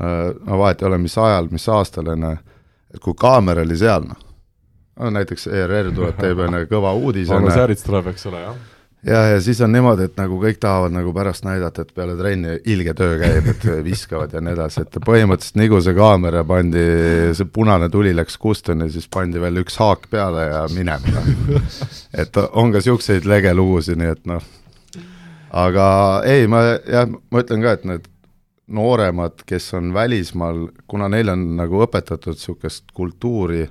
äh, no vahet ei ole, mis ajal, mis aastal, on ju, et kui kaamera oli seal, noh, no näiteks ERR tuleb, [laughs] teeb enne kõva uudise, ju Järits tuleb, eks ole, jah. ja, ja siis on niimoodi, et nagu kõik tahavad nagu pärast näidata, et peale trenni ilge töö käib, et [laughs] viskavad ja nii edasi, et põhimõtteliselt nagu see kaamera pandi, see punane tuli läks kustuni, siis pandi veel üks haak peale ja minema [laughs] et on ka niisuguseid lege lugusid, nii et noh, aga ei, ma jah, ma ütlen ka, et need nooremad, kes on välismaal, kuna neil on nagu õpetatud niisugust kultuuri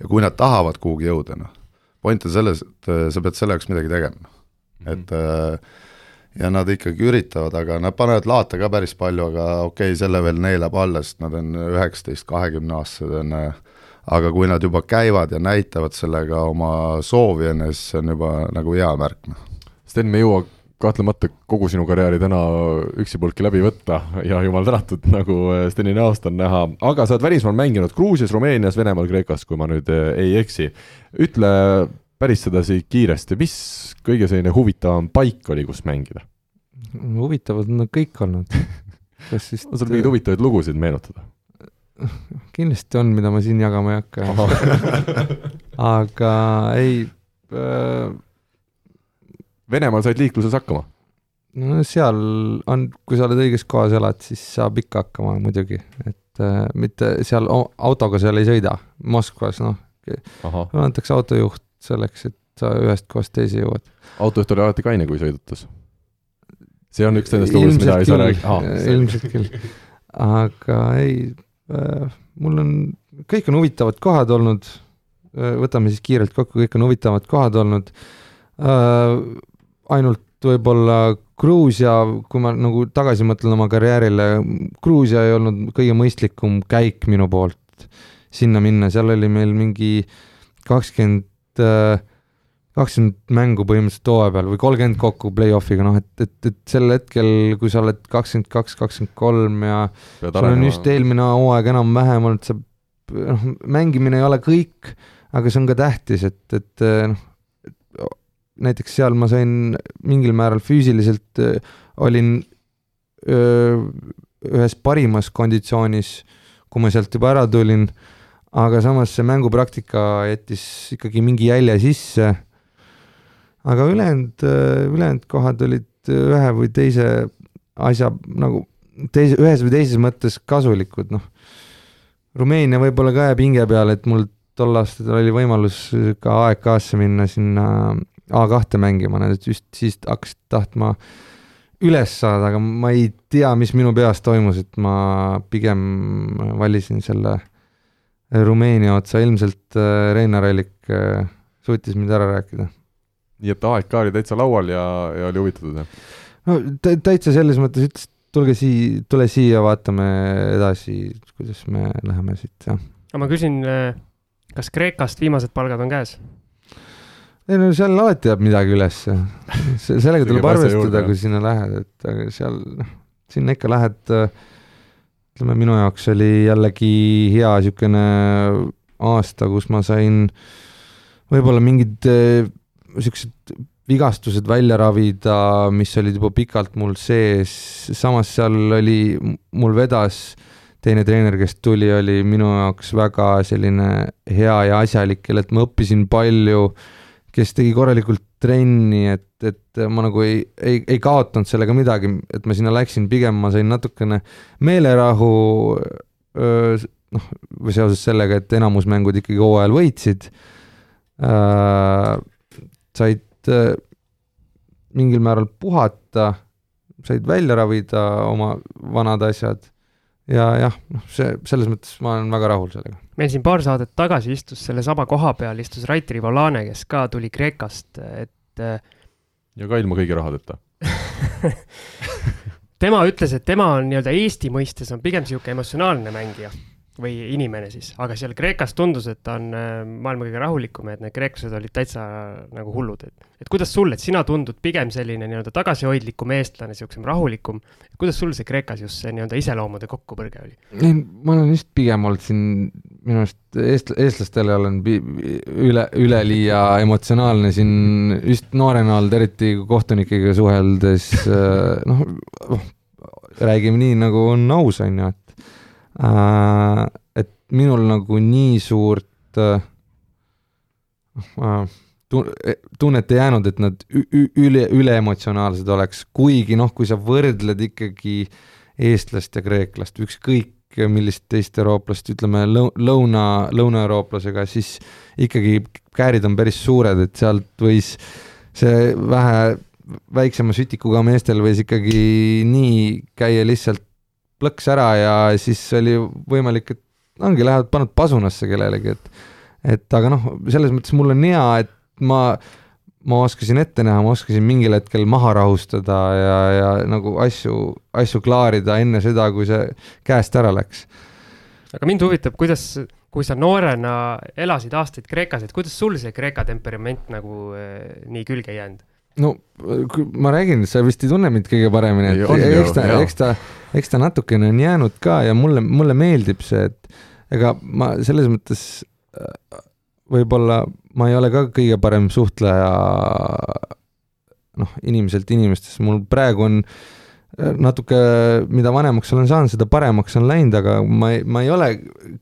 ja kui nad tahavad kuhugi jõuda, noh, point on selles, et äh, sa pead selle jaoks midagi tegema et äh, ja nad ikkagi üritavad, aga nad panevad laata ka päris palju, aga okei okay,, selle veel neelab alla, sest nad on üheksateist, kahekümne aastased, on aga kui nad juba käivad ja näitavad sellega oma soovi enne, siis see on juba nagu hea märk, noh. Sten, me jõua kahtlemata kogu sinu karjääri täna üksipulki läbi võtta ja jumal tänatud, nagu Steni näost on näha, aga sa oled välismaal mänginud Gruusias, Rumeenias, Venemaal, Kreekas, kui ma nüüd eh, ei eksi. ütle päris sedasi kiiresti, mis kõige selline huvitavam paik oli, kus mängida? huvitavad on nad kõik olnud. [laughs] kas siis on sul mingeid huvitavaid lugusid meenutada? [laughs] kindlasti on, mida ma siin jagama ei hakka [laughs] aga ei äh.... Venemaal said liikluses hakkama? no seal on, kui sa oled õiges kohas elad, siis saab ikka hakkama muidugi, et äh, mitte seal autoga seal ei sõida, Moskvas noh, antakse autojuht selleks, et sa ühest kohast teise jõuad. autojuht oli alati kaine, kui sõidutas? see on üks nendest lugudest, mida ei saa rääkida ilmselt küll, aga ei äh,, mul on, kõik on huvitavad kohad olnud. Äh,, võtame siis kiirelt kokku, kõik on huvitavad kohad olnud. Äh,, ainult võib-olla Gruusia, kui ma nagu tagasi mõtlen oma karjäärile, Gruusia ei olnud kõige mõistlikum käik minu poolt sinna minna, seal oli meil mingi kakskümmend kakskümmend mängu põhimõtteliselt hooaja peal või kolmkümmend kokku play-off'iga, noh et, et, et sel hetkel, kui sa oled kakskümmend kaks, kakskümmend kolm ja Pead sul on just eelmine hooaeg enam-vähem olnud, sa noh, mängimine ei ole kõik, aga see on ka tähtis, et, et noh, näiteks seal ma sain mingil määral füüsiliselt, olin öö, ühes parimas konditsioonis, kui ma sealt juba ära tulin, aga samas see mängupraktika jättis ikkagi mingi jälje sisse aga ülejäänud, ülejäänud kohad olid ühe või teise asja nagu teise, ühes või teises mõttes kasulikud, noh. Rumeenia võib-olla ka jääb hinge peale, et mul tol aastal oli võimalus ka AEK-sse minna sinna A2 mängima, nad just siis hakkasid tahtma üles saada, aga ma ei tea, mis minu peas toimus, et ma pigem valisin selle Rumeenia otsa, ilmselt Reinar Allik suutis mind ära rääkida nii et AEK oli täitsa laual ja, ja oli huvitatud, jah? no täitsa selles mõttes ütles, tulge siia, tule siia, vaatame edasi, kuidas me läheme siit, jah. aga ma küsin, äh, kas Kreekast viimased palgad on käes? Ei no seal alati jääb midagi ülesse. sellega tuleb arvestada, kui sinna lähed, et aga seal, noh, sinna ikka lähed, ütleme, minu jaoks oli jällegi hea niisugune aasta, kus ma sain võib-olla mingid niisugused vigastused välja ravida, mis olid juba pikalt mul sees, samas seal oli, mul vedas teine treener, kes tuli, oli minu jaoks väga selline hea ja asjalik, kellelt ma õppisin palju, kes tegi korralikult trenni, et, et ma nagu ei, ei, ei kaotanud sellega midagi, et ma sinna läksin, pigem ma sain natukene meelerahu, noh, või seoses sellega, et enamus mängud ikkagi hooajal võitsid said äh, mingil määral puhata, said välja ravida oma vanad asjad ja jah, noh, see, selles mõttes ma olen väga rahul sellega. meil siin paar saadet tagasi istus sellesama koha peal, istus Rait Rivolane, kes ka tuli Kreekast, et äh, ja ka ilma kõigi rahadeta [laughs] tema ütles, et tema on nii-öelda Eesti mõistes on pigem niisugune emotsionaalne mängija või inimene siis, aga seal Kreekas tundus, et ta on äh, maailma kõige rahulikum ja et need kreeklased olid täitsa nagu hullud, et. et kuidas sul, et sina tundud pigem selline nii-öelda tagasihoidlikum eestlane, siuksem rahulikum. kuidas sul see Kreekas just see nii-öelda iseloomude kokkupõrge oli? ei, ma olen just pigem olnud siin minu arust eest-, eestlastele olen üle, üleliia emotsionaalne siin just noorena olnud, eriti kohtunikega suheldes, äh, noh, räägime nii, nagu on aus, on ju, et et minul nagu nii suurt äh, tunnet ei jäänud, et nad üle, üleemotsionaalsed oleks, kuigi noh, kui sa võrdled ikkagi eestlast ja kreeklast, ükskõik millist teist eurooplast, ütleme lõuna, lõunaeurooplasega, siis ikkagi käärid on päris suured, et sealt võis see vähe väiksema sütikuga meestel võis ikkagi nii käia lihtsalt plõks ära ja siis oli võimalik, et ongi, lähevad, panevad pasunasse kellelegi, et et aga noh, selles mõttes mul on hea, et ma, ma oskasin ette näha, ma oskasin mingil hetkel maha rahustada ja, ja nagu asju, asju klaarida enne seda, kui see käest ära läks. aga mind huvitab, kuidas, kui sa noorena elasid aastaid Kreekas, et kuidas sul see Kreeka temperament nagu eh, nii külge ei jäänud? No ma räägin, sa vist ei tunne mind kõige paremini, on et ju, eks ta, eks ta, eks ta natukene on jäänud ka ja mulle, mulle meeldib see, et ega ma selles mõttes äh, võib-olla ma ei ole ka kõige parem suhtleja noh, inimeselt inimestesse, mul praegu on äh, natuke, mida vanemaks olen saanud, seda paremaks on läinud, aga ma ei, ma ei ole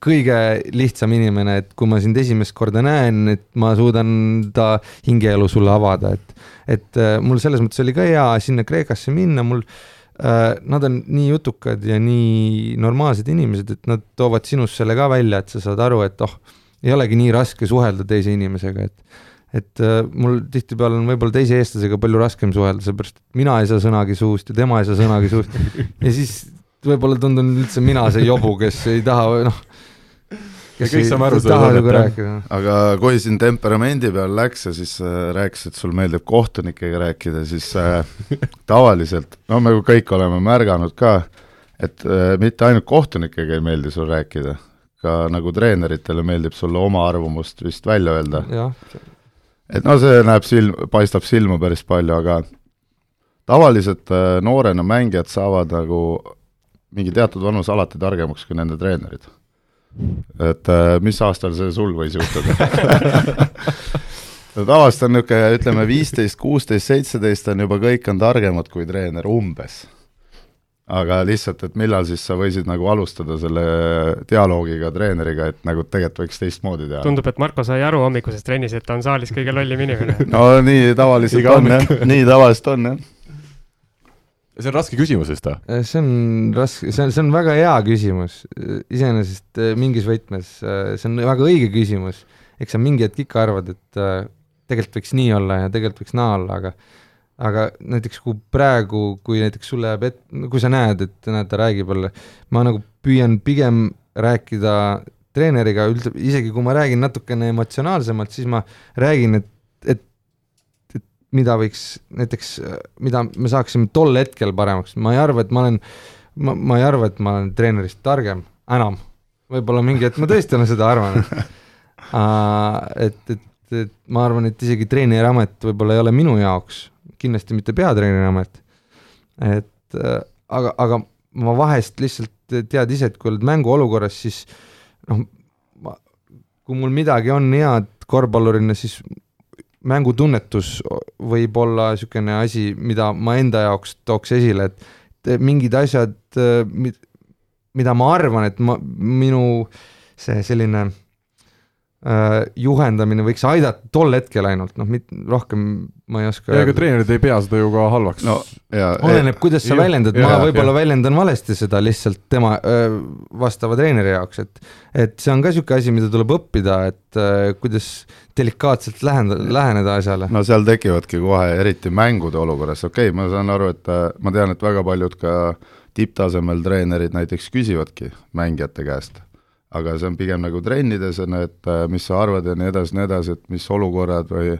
kõige lihtsam inimene, et kui ma sind esimest korda näen, et ma suudan ta hingeelu sulle avada, et et äh, mul selles mõttes oli ka hea sinna Kreekasse minna, mul äh, Nad on nii jutukad ja nii normaalsed inimesed, et nad toovad sinust selle ka välja, et sa saad aru, et oh, ei olegi nii raske suhelda teise inimesega, et et äh, mul tihtipeale on võib-olla teise eestlasega palju raskem suhelda, seepärast et mina ei saa sõnagi suust ja tema ei saa sõnagi suust [laughs] ja siis võib-olla tundun üldse mina see jobu, kes ei taha, noh, kes kõik ei saame aru tunnet, nagu aga kui siin temperamendi peal läks ja siis äh, rääkisid, et sul meeldib kohtunikega rääkida, siis äh, [laughs] tavaliselt, no me kõik oleme märganud ka, et äh, mitte ainult kohtunikega ei meeldi sul rääkida, ka nagu treeneritele meeldib sulle oma arvamust vist välja öelda. Et no see näeb silm, paistab silma päris palju, aga tavaliselt äh, noorena mängijad saavad nagu mingi teatud vanus alati targemaks kui nende treenerid. et äh, mis aastal see sul võis juhtuda [laughs] tavaliselt on niisugune, ütleme viisteist, kuusteist, seitseteist on juba kõik on targemad kui treener umbes. Aga lihtsalt, et millal siis sa võisid nagu alustada selle dialoogiga treeneriga, et nagu tegelikult võiks teistmoodi teha? tundub, et Marko sai aru hommikusest trennis, et ta on saalis kõige lollim inimene. [laughs] no nii tavaliselt on jah, nii tavaliselt on jah. see on raske küsimus vist või? Eh, see on raske, see on, see on väga hea küsimus, iseenesest eh, mingis võtmes, eh, see on väga õige küsimus. eks sa mingi hetk ikka arvad, et eh, tegelikult võiks nii olla ja tegelikult võiks naa olla, aga aga näiteks kui praegu, kui näiteks sulle jääb ette, kui sa näed, et näed, ta räägib jälle, ma nagu püüan pigem rääkida treeneriga üldse, isegi kui ma räägin natukene emotsionaalsemalt, siis ma räägin, et, et, et mida võiks näiteks, mida me saaksime tol hetkel paremaks, ma ei arva, et ma olen, ma, ma ei arva, et ma olen treenerist targem enam. võib-olla mingi hetk ma tõesti olen seda arvanud [laughs] et, et, et ma arvan, et isegi treeneriamet võib-olla ei ole minu jaoks, kindlasti mitte peatreeneri amet. et äh, aga, aga ma vahest lihtsalt tead ise, et kui oled mänguolukorras, siis noh, ma, kui mul midagi on head korvpallurina, siis mängutunnetus võib olla niisugune asi, mida ma enda jaoks tooks esile, et mingid asjad, mida ma arvan, et ma, minu see selline äh, juhendamine võiks aidata tol hetkel ainult, noh, rohkem ma ei oska ja ega treenerid ei pea seda ju ka halvaks. No ja oleneb, kuidas sa väljendad, ma võib-olla väljendan valesti seda lihtsalt tema öö, vastava treeneri jaoks, et et see on ka niisugune asi, mida tuleb õppida, et öö, kuidas delikaatselt läheneda, läheneda asjale. no seal tekivadki kohe, eriti mängude olukorras, okei okay,, ma saan aru, et äh, ma tean, et väga paljud ka tipptasemel treenerid näiteks küsivadki mängijate käest, aga see on pigem nagu trennides, on ju, et äh, mis sa arvad ja nii edasi, nii edasi, et mis olukorrad või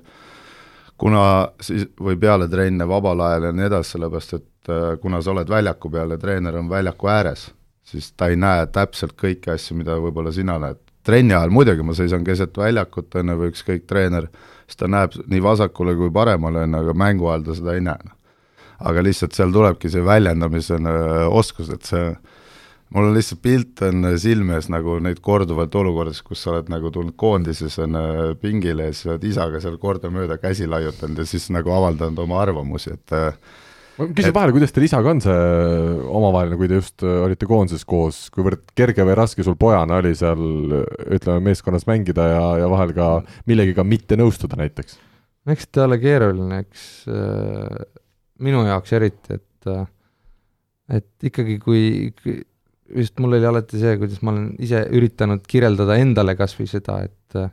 kuna siis, või peale trenne vabal ajal ja nii edasi, sellepärast et äh, kuna sa oled väljaku peal ja treener on väljaku ääres, siis ta ei näe täpselt kõiki asju, mida võib-olla sina näed. trenni ajal muidugi ma seisan keset väljakut, on ju, või ükskõik treener, siis ta näeb nii vasakule kui paremale, on ju, aga mängu ajal ta seda ei näe. aga lihtsalt seal tulebki see väljendamise oskus, et see mul on lihtsalt pilt on silme ees nagu neid korduvalt olukordades, kus sa oled nagu tulnud koondises on äh, pingile ja siis oled isaga seal kordamööda käsi laiutanud ja siis nagu avaldanud oma arvamusi, et äh, ma küsin vahele, kuidas teil isaga on see omavaheline, kui te just äh, olite koondises koos, kuivõrd kerge või raske sul pojana oli seal ütleme, meeskonnas mängida ja, ja vahel ka millegiga mitte nõustuda näiteks? eks ta ole keeruline, eks äh, minu jaoks eriti, et äh, et ikkagi, kui, kui just mul oli alati see, kuidas ma olen ise üritanud kirjeldada endale kas või seda, et äh,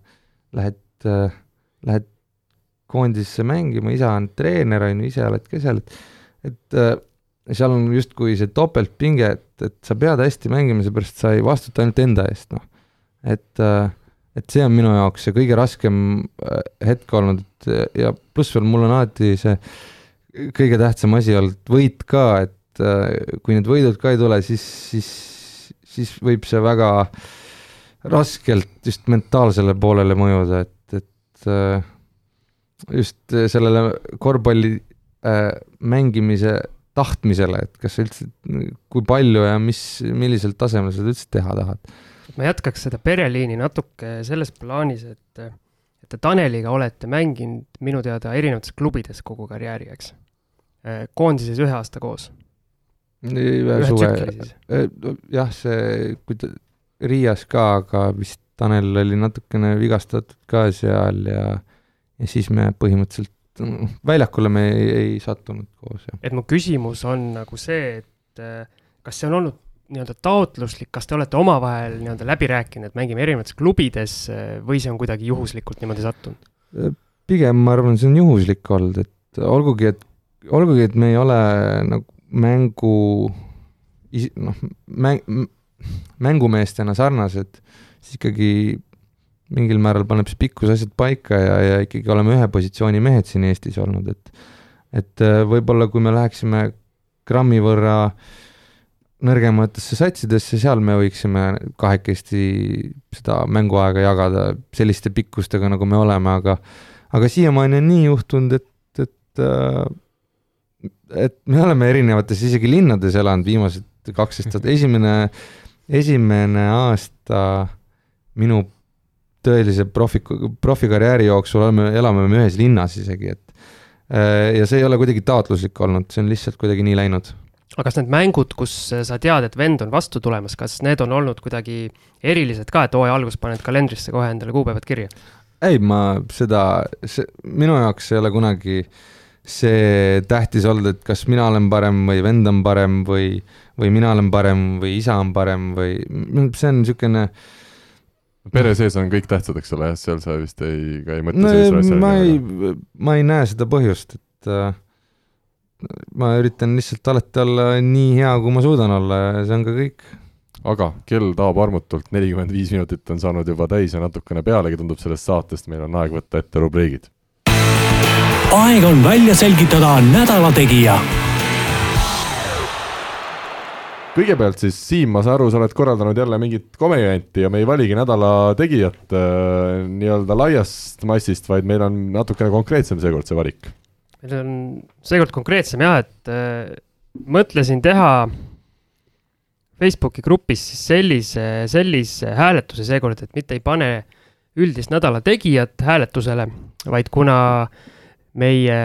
lähed äh,, lähed koondisesse mängima, isa on treener, on ju, ise oled ka seal, et et äh, seal on justkui see topeltpinge, et, et sa pead hästi mängima, seepärast sa ei vastuta ainult enda eest, noh. et et see on minu jaoks see kõige raskem hetk olnud, ja pluss veel mul on alati see kõige tähtsam asi olnud võit ka, et äh, kui need võidud ka ei tule, siis, siis, siis võib see väga raskelt just mentaalsele poolele mõjuda, et, et äh, just sellele korvpalli äh, mängimise tahtmisele, et kas sa üldse, kui palju ja mis, millisel tasemel sa seda üldse teha tahad ma jätkaks seda pereliini natuke selles plaanis, et, et te Taneliga olete mänginud minu teada erinevates klubides kogu karjääri, eks? koondises ühe aasta koos. Ühe suve, äh, jah, see, kui ta, Riias ka, aga vist Tanel oli natukene vigastatud ka seal ja, ja siis me põhimõtteliselt väljakule me ei, ei sattunud koos, et mu küsimus on nagu see, et äh, kas see on olnud nii-öelda taotluslik, kas te olete omavahel nii-öelda läbi rääkinud, et mängime erinevates klubides või see on kuidagi juhuslikult niimoodi sattunud? pigem ma arvan, see on juhuslik olnud, et olgugi, et, olgugi, et me ei ole nagu mängu, noh, mäng, mängumeestena sarnased, siis ikkagi mingil määral paneb see pikkus asjad paika ja, ja ikkagi oleme ühe positsiooni mehed siin Eestis olnud, et et võib-olla kui me läheksime grammi võrra äh, nõrgematesse satsidesse, seal me võiksime kahekesti seda mänguaega jagada selliste pikkustega, nagu me oleme, aga aga siiamaani on nii juhtunud, et, et äh, et me oleme erinevates isegi linnades elanud viimased kaksteist aastat, esimene, esimene aasta minu tõelise profi, profikarjääri jooksul oleme, elame me ühes linnas isegi, et äh, ja see ei ole kuidagi taotluslik olnud, see on lihtsalt kuidagi nii läinud. Aga kas need mängud, kus sa tead, et vend on vastu tulemas, kas need on olnud kuidagi erilised ka, et hooaja alguses paned kalendrisse kohe endale kuupäevad kirja? ei, ma seda, see, minu jaoks ei ole kunagi see tähtis olnud, et kas mina olen parem või vend on parem või, või mina olen parem või isa on parem või see on niisugune pere sees on kõik tähtsad, eks ole, seal sa vist ei, ka ei mõtle no, sellise asja. ma ei, ma ei näe seda põhjust, et äh, ma üritan lihtsalt alati olla nii hea, kui ma suudan olla ja see on ka kõik. aga kell taob armutult, nelikümmend viis minutit on saanud juba täis ja natukene pealegi tundub sellest saatest, meil on aeg võtta ette rubriigid. Aeg on välja selgitada nädala tegija kõigepealt siis Siim, ma saan aru, sa oled korraldanud jälle mingit komedianti ja me ei valigi nädala tegijat äh, nii-öelda laiast massist, vaid meil on natukene konkreetsem seekord see valik. Meil on seekord konkreetsem jah, et äh, mõtlesin teha Facebooki grupis siis sellise, sellise hääletuse seekord, et mitte ei pane üldist nädala tegijat hääletusele, vaid kuna meie,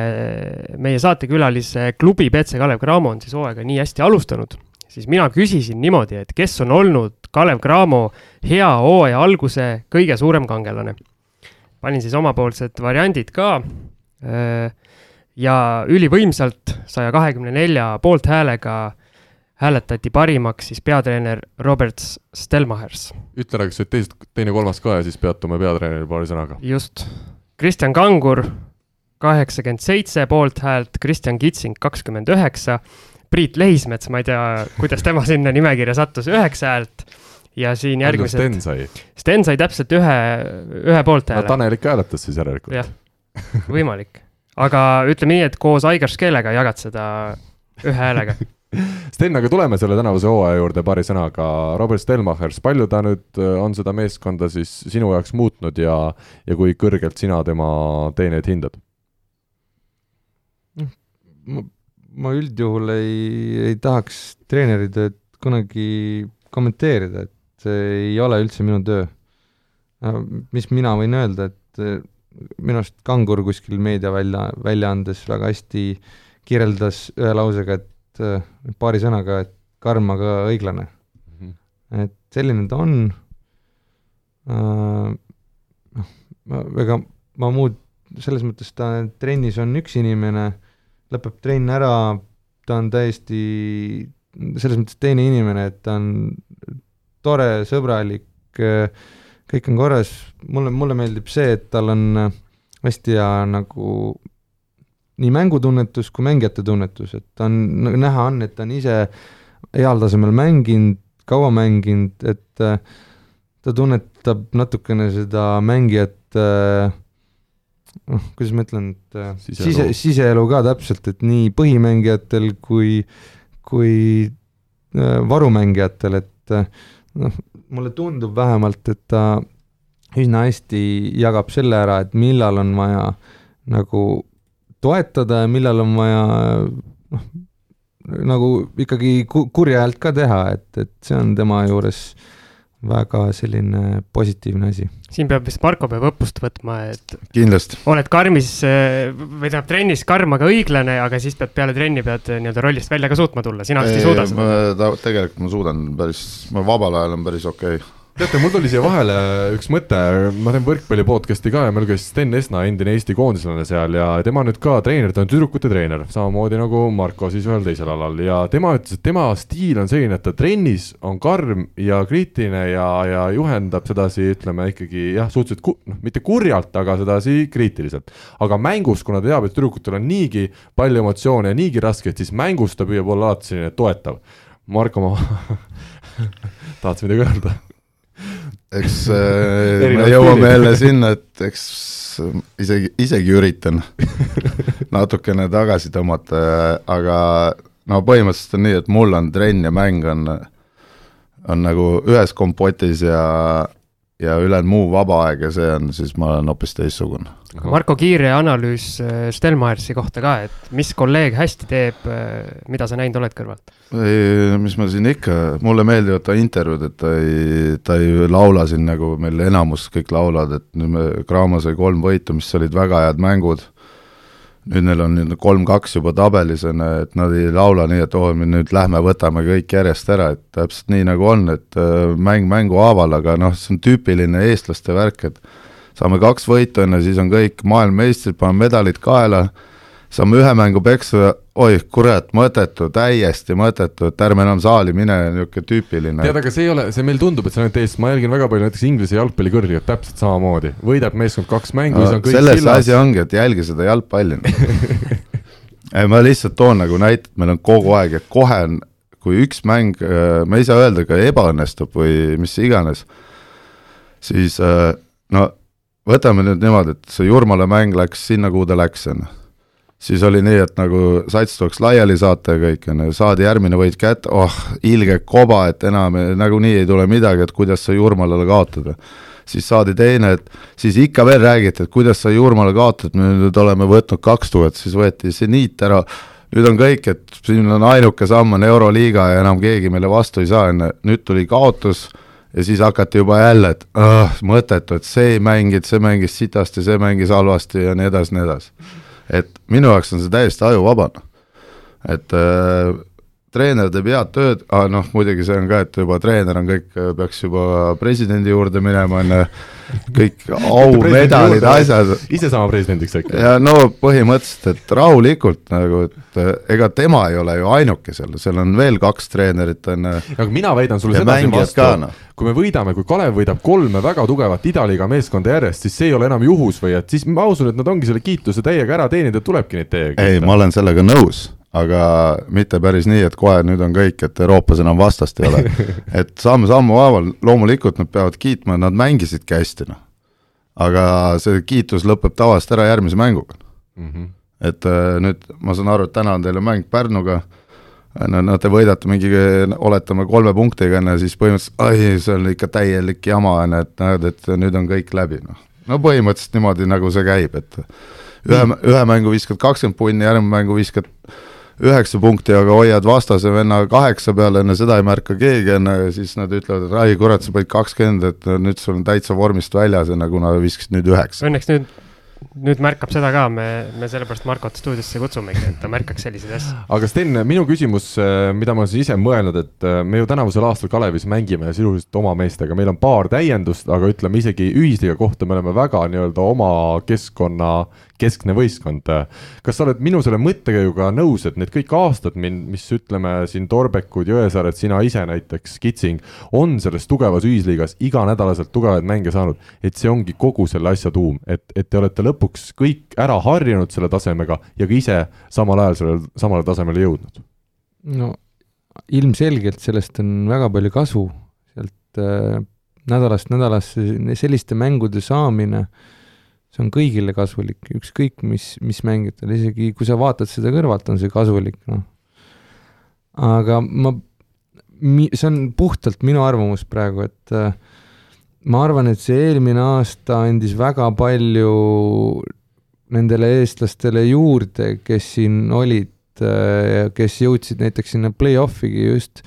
meie saatekülalise klubi BC Kalev Cramo on siis hooaega nii hästi alustanud, siis mina küsisin niimoodi, et kes on olnud Kalev Cramo hea hooaja alguse kõige suurem kangelane. panin siis omapoolsed variandid ka äh, ja ülivõimsalt saja kahekümne nelja poolthäälega hääletati parimaks siis peatreener Robert Stelmachers. ütle ära, kas olid teised, teine-kolmas ka ja siis peatume peatreeneri paari sõnaga. just, Kristjan Kangur kaheksakümmend seitse poolthäält, Kristjan Kitsing kakskümmend üheksa, Priit Lehismets, ma ei tea, kuidas tema sinna nimekirja sattus, üheksa häält ja siin järgmised. Sten sai? Sten sai täpselt ühe, ühe poolthääle no,. Tanel ikka hääletas siis järelikult. jah, võimalik aga ütleme nii, et koos Aigar Skeelega jagad seda ühe häälega [laughs] Sten, aga tuleme selle tänavuse hooaja juurde paari sõnaga. Robert Stelmachers, palju ta nüüd äh, on seda meeskonda siis sinu jaoks muutnud ja, ja kui kõrgelt sina tema teeneid hindad? Ma, ma üldjuhul ei, ei tahaks treeneritööd kunagi kommenteerida, et see ei ole üldse minu töö. mis mina võin öelda, et minu arust Kangur kuskil meediavälja, väljaandes väga hästi kirjeldas ühe lausega, et äh, paari sõnaga, et karm, aga õiglane mm. -hmm. et selline ta on uh,. noh, ega ma muud, selles mõttes ta trennis on üks inimene, lõpeb trenn ära, ta on täiesti selles mõttes teine inimene, et ta on tore, sõbralik kõik on korras, mulle, mulle meeldib see, et tal on hästi hea nagu nii mängutunnetus kui mängijate tunnetus, et ta on, näha on, et ta on ise heal tasemel mänginud, kaua mänginud, et ta tunnetab natukene seda mängijat äh, noh, kuidas ma ütlen, et äh, Siseelu. sise, siseelu ka täpselt, et nii põhimängijatel kui, kui äh, varumängijatel, et äh, noh, mulle tundub vähemalt, et ta üsna hästi jagab selle ära, et millal on vaja nagu toetada ja millal on vaja noh, nagu ikkagi ku- kurja häält ka teha, et, et see on tema juures väga selline positiivne asi. siin peab vist Marko peab õppust võtma, et kindlasti, oled karmis äh, või tähendab trennis karm, aga õiglane, aga siis pead peale trenni pead äh, nii-öelda rollist välja ka suutma tulla, sina vist ei suuda seda. tegelikult ma suudan päris, ma vabal ajal on päris okei okay.. teate, mul tuli siia vahele üks mõte, ma teen võrkpalli podcast'i ka ja meil käis Sten Esna, endine Eesti koondislane seal ja tema nüüd ka treener, ta on tüdrukute treener, samamoodi nagu Marko siis ühel teisel alal ja tema ütles, et tema stiil on selline, et ta trennis on karm ja kriitiline ja, ja juhendab sedasi, ütleme ikkagi jah, suhteliselt ku- noh, mitte kurjalt, aga sedasi kriitiliselt. aga mängus, kuna ta teab, et tüdrukutel on niigi palju emotsioone ja niigi raske, et siis mängus ta püüab olla alati selline toetav. Marko, ma [laughs] tahad sa midagi öelda? [laughs] eks äh, me jõuame jälle sinna, et eks isegi, isegi üritan [laughs] natukene tagasi tõmmata, aga no põhimõtteliselt on nii, et mul on trenn ja mäng on, on nagu ühes kompotis ja, ja ülejäänud muu vaba aeg ja see on siis, ma olen hoopis teistsugune. Marko kiire analüüs äh, Stelmaersi kohta ka, et mis kolleeg hästi teeb, mida sa näinud oled kõrvalt? ei, mis ma siin ikka, mulle meeldivad ta intervjuud, et ta ei, ta ei laula siin nagu meil enamus kõik laulavad, et nüüd me, Graamo sai kolm võitu, mis olid väga head mängud. Nüüd neil on nüüd kolm-kaks juba tabelis on, et nad ei laula nii, et oo, me nüüd lähme võtame kõik järjest ära, et täpselt nii nagu on, et äh, mäng mängu haaval, aga noh, see on tüüpiline eestlaste värk, et saame kaks võitu enne, siis on kõik maailmameistrid, paneme medalid kaela saame ühe mängu peksa, oih kurat, mõttetu, täiesti mõttetu, et ärme enam saali mine, niisugune tüüpiline tead, aga see ei ole, see meil tundub, et see on ainult Eestis, ma jälgin väga palju näiteks Inglise jalgpallikõrgligat täpselt samamoodi, võidab meeskond kaks mängu, siis on kõik selles sillas asi. ongi, et jälgi seda jalgpalli. [laughs] ei, ma lihtsalt toon nagu näite, meil on kogu aeg, et kohe on, kui üks mäng, me ei saa öelda, ka ebaõnnestub või mis iganes, siis äh, no võtame nüüd niimoodi, et see Jurmala mäng läks sinna, kuhu ta läks, on ju siis oli nii, et nagu sats tuleks laiali saata ja kõik on ju, saadi järgmine võit kätte, oh ilge koba, et enam nagunii ei tule midagi, et kuidas sa Jurmalale kaotada. siis saadi teine, et siis ikka veel räägiti, et kuidas sa Jurmale kaotad, me nüüd oleme võtnud kaks tuhat, siis võeti seniit ära, nüüd on kõik, et siin on ainuke samm on Euroliiga ja enam keegi meile vastu ei saa, on ju, nüüd tuli kaotus ja siis hakati juba jälle, et mõttetu, et see ei mänginud, see mängis sitasti, see mängis halvasti ja nii edasi, nii edasi et minu jaoks on see täiesti ajuvabane. et äh, treener teeb head tööd ah,, noh muidugi see on ka, et juba treener on kõik, peaks juba presidendi juurde minema, on ju, kõik aumedalid, asjad. ise saama presidendiks äkki? ja no põhimõtteliselt, et rahulikult nagu, et äh, ega tema ei ole ju ainuke seal, seal on veel kaks treenerit, on ju, aga mina väidan sulle mängijad ka, vastu noh., kui me võidame, kui Kalev võidab kolme väga tugevat idaliiga meeskonda järjest, siis see ei ole enam juhus või et siis ma usun, et nad ongi selle kiituse täiega ära teeninud ja tulebki neid täiega ei, ma olen sellega nõus, aga mitte päris nii, et kohe nüüd on kõik, et Euroopas enam vastast ei ole. [laughs] et samm-sammu haaval, loomulikult nad peavad kiitma, nad mängisidki hästi, noh. aga see kiitus lõpeb tavaliselt ära järgmise mänguga. mm. -hmm. et äh, nüüd ma saan aru, et täna on teil mäng Pärnuga, no, no te võidate mingi, oletame kolme punktiga, ju, siis põhimõtteliselt, ai, see on ikka täielik jama, on ju, et näed, et nüüd on kõik läbi, noh. no põhimõtteliselt niimoodi, nagu see käib, et ühe, ühe mängu viskad kakskümmend punni, järgmine mängu viskad üheksa punkti, aga hoiad vastase venna kaheksa peale, enne seda ei märka keegi, enne ja siis nad ütlevad, et ai kurat, sa panid kakskümmend, et nüüd sul on täitsa vormist väljas, enne kuna viskasid nüüd üheksa. Õnneks nüüd, nüüd märkab seda ka, me, me sellepärast Markot stuudiosse kutsumegi, et ta märkaks selliseid asju. [laughs] aga Sten, minu küsimus, mida ma olen ise mõelnud, et äh, me ju tänavusel aastal Kalevis mängime sisuliselt oma meestega, meil on paar täiendust, aga ütleme isegi ühisliiga kohta me oleme väga nii-öelda oma keskkonna keskne võistkond. kas sa oled minu selle mõttekäiguga nõus, et need kõik aastad, mis ütleme siin Torbekud, Jõesaared, sina ise näiteks, Kitsing, on selles tugevas ühisliigas iganädalaselt tugevaid mänge saanud, et see ongi kogu selle asja tuum, et, et te olete lõpuks kõik ära harjunud selle tasemega ja ka ise samal ajal sellele samale tasemele jõudnud? no ilmselgelt sellest on väga palju kasu, sealt äh, nädalast nädalasse selliste mängude saamine, see on kõigile kasulik, ükskõik mis, mis mängijatel, isegi kui sa vaatad seda kõrvalt, on see kasulik, noh. aga ma, see on puhtalt minu arvamus praegu, et äh, ma arvan, et see eelmine aasta andis väga palju nendele eestlastele juurde, kes siin olid ja äh, kes jõudsid näiteks sinna play-off'igi just,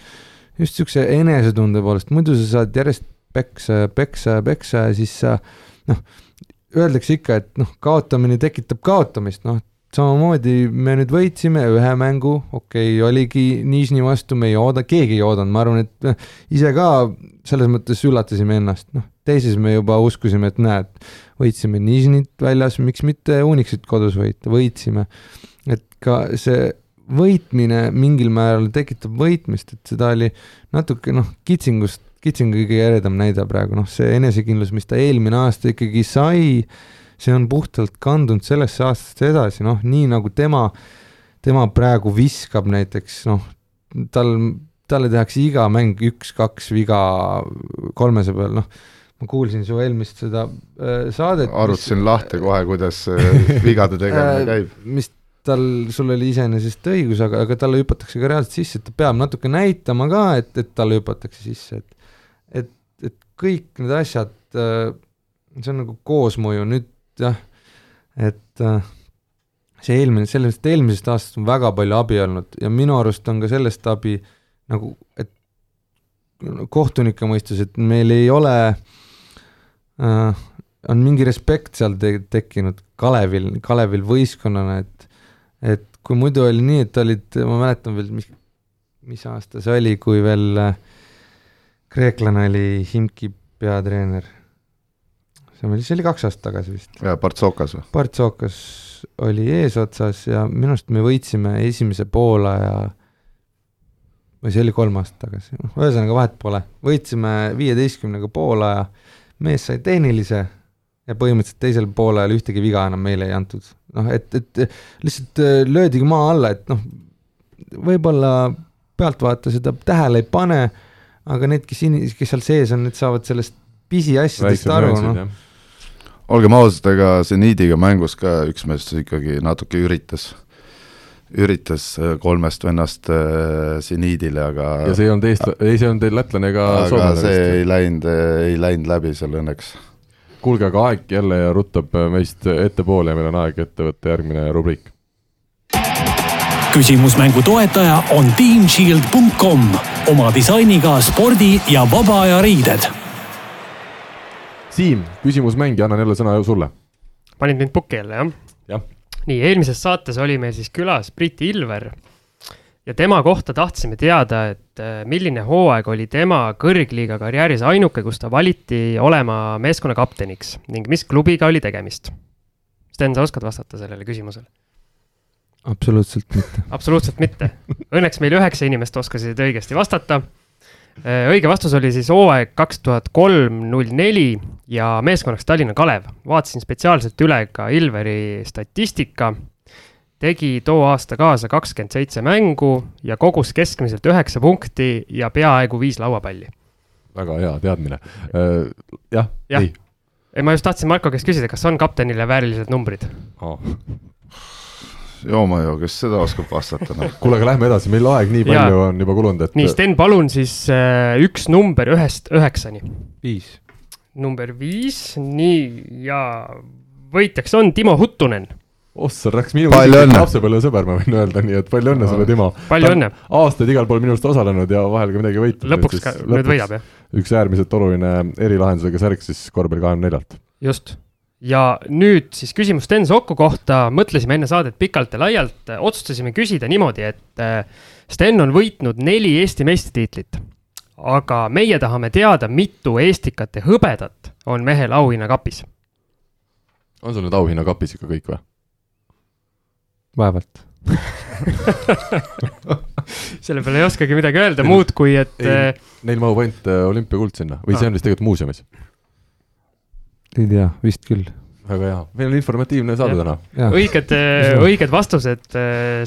just niisuguse enesetunde poolest, muidu sa saad järjest peksa ja peksa ja peksa ja siis sa noh, öeldakse ikka, et noh, kaotamine tekitab kaotamist, noh, samamoodi me nüüd võitsime ühe mängu, okei okay,, oligi Nižni vastu, me ei ooda, keegi ei oodanud, ma arvan, et noh, ise ka selles mõttes üllatasime ennast, noh, teises me juba uskusime, et näed, võitsime Nižnit väljas, miks mitte Unixit kodus võita, võitsime. et ka see võitmine mingil määral tekitab võitmist, et seda oli natuke noh, kitsingust, kitsing kõige eredam näide praegu, noh, see enesekindlus, mis ta eelmine aasta ikkagi sai, see on puhtalt kandunud sellesse aastasse edasi, noh, nii nagu tema, tema praegu viskab näiteks, noh, tal, talle tehakse iga mäng üks-kaks viga kolmese peal, noh ma kuulsin su eelmist seda äh, saadet. arvutasin mis... lahti kohe, kuidas äh, [laughs] vigade tegemine käib. mis tal, sul oli iseenesest õigus, aga, aga talle hüpatakse ka reaalselt sisse, et ta peab natuke näitama ka, et, et talle hüpatakse sisse, et kõik need asjad, äh, see on nagu koosmõju, nüüd jah, et äh, see eelmine, sellest eelmisest aastast on väga palju abi olnud ja minu arust on ka sellest abi nagu, et kohtunike mõistes, et meil ei ole äh,, on mingi respekt seal te tekkinud Kalevil, Kalevil võistkonnana, et et kui muidu oli nii, et olid, ma mäletan veel, mis, mis aasta see oli, kui veel äh, kreeklane oli Himki peatreener. see oli, see oli kaks aastat tagasi vist. jaa, Partsokas või? Partsokas oli eesotsas ja minu arust me võitsime esimese poolaja või see oli kolm aastat tagasi, noh, ühesõnaga vahet pole, võitsime viieteistkümnega poolaja, mees sai tehnilise ja põhimõtteliselt teisel poolel ühtegi viga enam meile ei antud. noh, et, et lihtsalt äh, löödigi maa alla, et noh, võib-olla pealtvaataja seda tähele ei pane, aga need, kes in-, kes seal sees on, need saavad sellest pisiasjadest aru, noh. olgem ausad, ega seniidiga mängus ka üks mees ikkagi natuke üritas üritas äh, kolmest vennast äh, seniidile, aga ja see ei olnud eest-, ei see ei olnud teil lätlane ega soomlane vist? see ei läinud, ei läinud läbi seal õnneks kuulge, aga aeg jälle rutab meist ettepoole ja meil on aeg ette võtta järgmine rubriik. küsimusmängu toetaja on teamshield.com oma disainiga spordi ja vaba aja riided. Siim, küsimusmäng ja annan jälle sõna sulle. panid mind pukki jälle, jah? jah. nii, eelmises saates oli meil siis külas Priit Ilver ja tema kohta tahtsime teada, et äh, milline hooaeg oli tema kõrgliiga karjääris ainuke, kus ta valiti olema meeskonna kapteniks ning mis klubiga oli tegemist? Sten, sa oskad vastata sellele küsimusele? Absoluutselt mitte. [laughs] absoluutselt mitte. Õnneks meil üheksa inimest oskasid õigesti vastata. Äh, õige vastus oli siis hooaeg kaks tuhat kolm, null neli ja meeskonnaks Tallinna Kalev. vaatasin spetsiaalselt üle ka Ilveri statistika tegi too aasta kaasa kakskümmend seitse mängu ja kogus keskmiselt üheksa punkti ja peaaegu viis lauapalli. väga hea teadmine äh,. jah ja., ei. ei, ma just tahtsin Marko käest küsida, kas on kaptenile väärilised numbrid oh.? Joomajoo, kes seda oskab vastata no. [laughs] kuule, aga lähme edasi, meil aeg nii palju ja. on juba kulunud, et. nii, Sten, palun siis äh, üks number ühest üheksani. viis. number viis, nii ja võitjaks on Timo Huttunen ossa, läks minu lapsepõlvesõber, ma võin öelda, nii et palju õnne sulle, Timo. palju õnne. aastaid igal pool minu arust osalenud ja vahel ka midagi võitnud. lõpuks ka, nüüd võidab, jah. üks äärmiselt oluline erilahendusega särk siis korvpalli kahekümne neljalt. just. Ja nüüd siis küsimus Sten Soku kohta, mõtlesime enne saadet pikalt ja laialt, otsustasime küsida niimoodi, et äh, Sten on võitnud neli Eesti meistritiitlit. aga meie tahame teada, mitu Estikat ja hõbedat on mehel auhinnakapis. on sul need auhinnakapis ikka kõik või? vaevalt [laughs] selle peale ei oskagi midagi öelda, muud kui et. Äh, neil mahub ainult äh, olümpiakuld sinna või see on vist tegelikult muuseumis? Ei tea, vist küll. väga hea, meil on informatiivne saade täna. õiged, äh, õiged vastused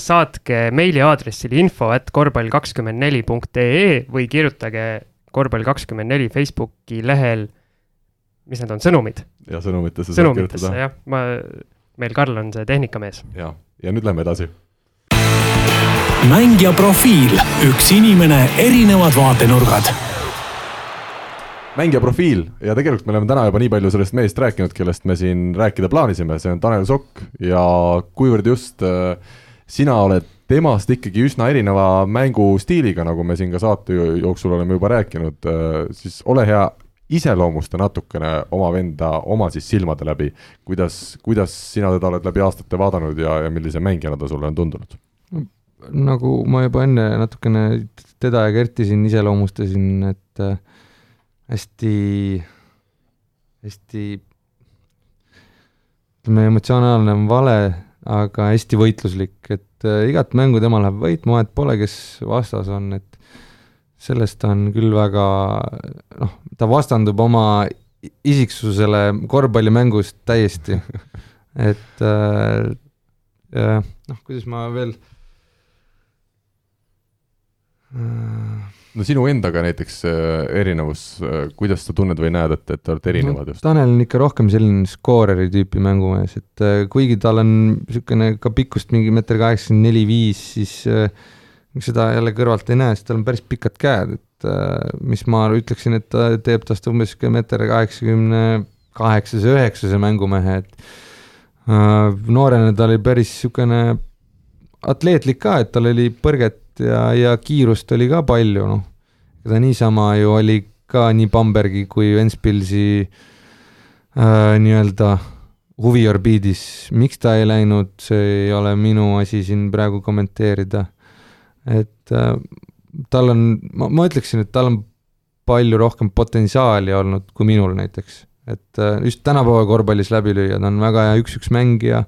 saatke meiliaadressile info at korvpall kakskümmend neli punkt ee või kirjutage korvpall kakskümmend neli Facebooki lehel, mis need on, sõnumid? ja sõnumitesse saab sõnumitesse kirjutada. jah, ma, meil Karl on see tehnikamees. ja, ja nüüd lähme edasi. mängija profiil, üks inimene, erinevad vaatenurgad mängija profiil. Ja tegelikult me oleme täna juba nii palju sellest mehest rääkinud, kellest me siin rääkida plaanisime, see on Tanel Sokk ja kuivõrd just äh, sina oled temast ikkagi üsna erineva mängustiiliga, nagu me siin ka saate jooksul oleme juba rääkinud, äh, siis ole hea, iseloomusta natukene oma venda oma siis silmade läbi, kuidas, kuidas sina teda oled läbi aastate vaadanud ja, ja millise mängijana ta sulle on tundunud? nagu ma juba enne natukene teda ja Kerti siin iseloomustasin, et äh, hästi, hästi ütleme, emotsionaalne on vale, aga hästi võitluslik, et äh, igat mängu tema läheb võitma, vahet pole, kes vastas on, et sellest on küll väga noh, ta vastandub oma isiksusele korvpallimängust täiesti. [laughs] Et äh, noh, kuidas ma veel no sinu endaga näiteks äh, erinevus, äh, kuidas sa tunned või näed, et, et te olete erinevad just? Tanel on ikka rohkem selline skooreri tüüpi mängumees, et äh, kuigi tal on niisugune ka pikkust mingi meeter kaheksakümmend neli, viis, siis seda jälle kõrvalt ei näe, sest tal on päris pikad käed, et mis ma ütleksin, et ta teeb tast umbes niisugune meeter kaheksakümne kaheksase, üheksase mängumehe, et noorena ta oli päris niisugune atleetlik ka, et tal oli põrget ja, ja kiirust oli ka palju, noh. ta niisama ju oli ka nii Bambergi kui Ventspilsi äh, nii-öelda huviorbiidis, miks ta ei läinud, see ei ole minu asi siin praegu kommenteerida. et äh, tal on, ma, ma ütleksin, et tal on palju rohkem potentsiaali olnud kui minul näiteks, et äh, just tänapäeva korvpallis läbi lüüa, ta on väga hea üks-üks mängija.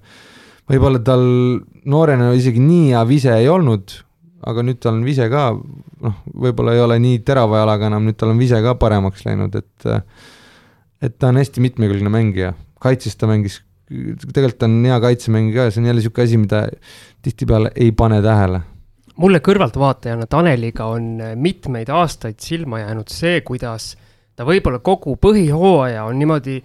võib-olla tal noorena isegi nii hea vise ei olnud, aga nüüd tal on vise ka, noh, võib-olla ei ole nii terava jalaga enam, nüüd tal on vise ka paremaks läinud, et et ta on hästi mitmekülgne mängija, kaitses ta mängis, tegelikult on hea kaitsemängija ka ja see on jälle niisugune asi, mida tihtipeale ei pane tähele. mulle kõrvaltvaatajana Taneliga on mitmeid aastaid silma jäänud see, kuidas ta võib-olla kogu põhihooaja on niimoodi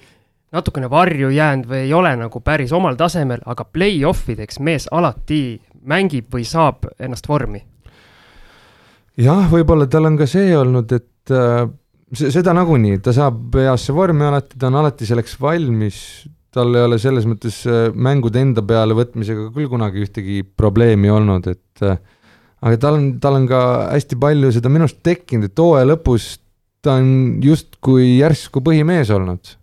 natukene varju jäänud või ei ole nagu päris omal tasemel, aga play-off ideks mees alati mängib või saab ennast vormi. jah, võib-olla tal on ka see olnud, et äh, seda nagunii, ta saab heasse vormi alati, ta on alati selleks valmis, tal ei ole selles mõttes äh, mängude enda peale võtmisega küll kunagi ühtegi probleemi olnud, et äh, aga tal on, tal on ka hästi palju seda minu arust tekkinud, et hooaja lõpus ta on justkui järsku põhimees olnud.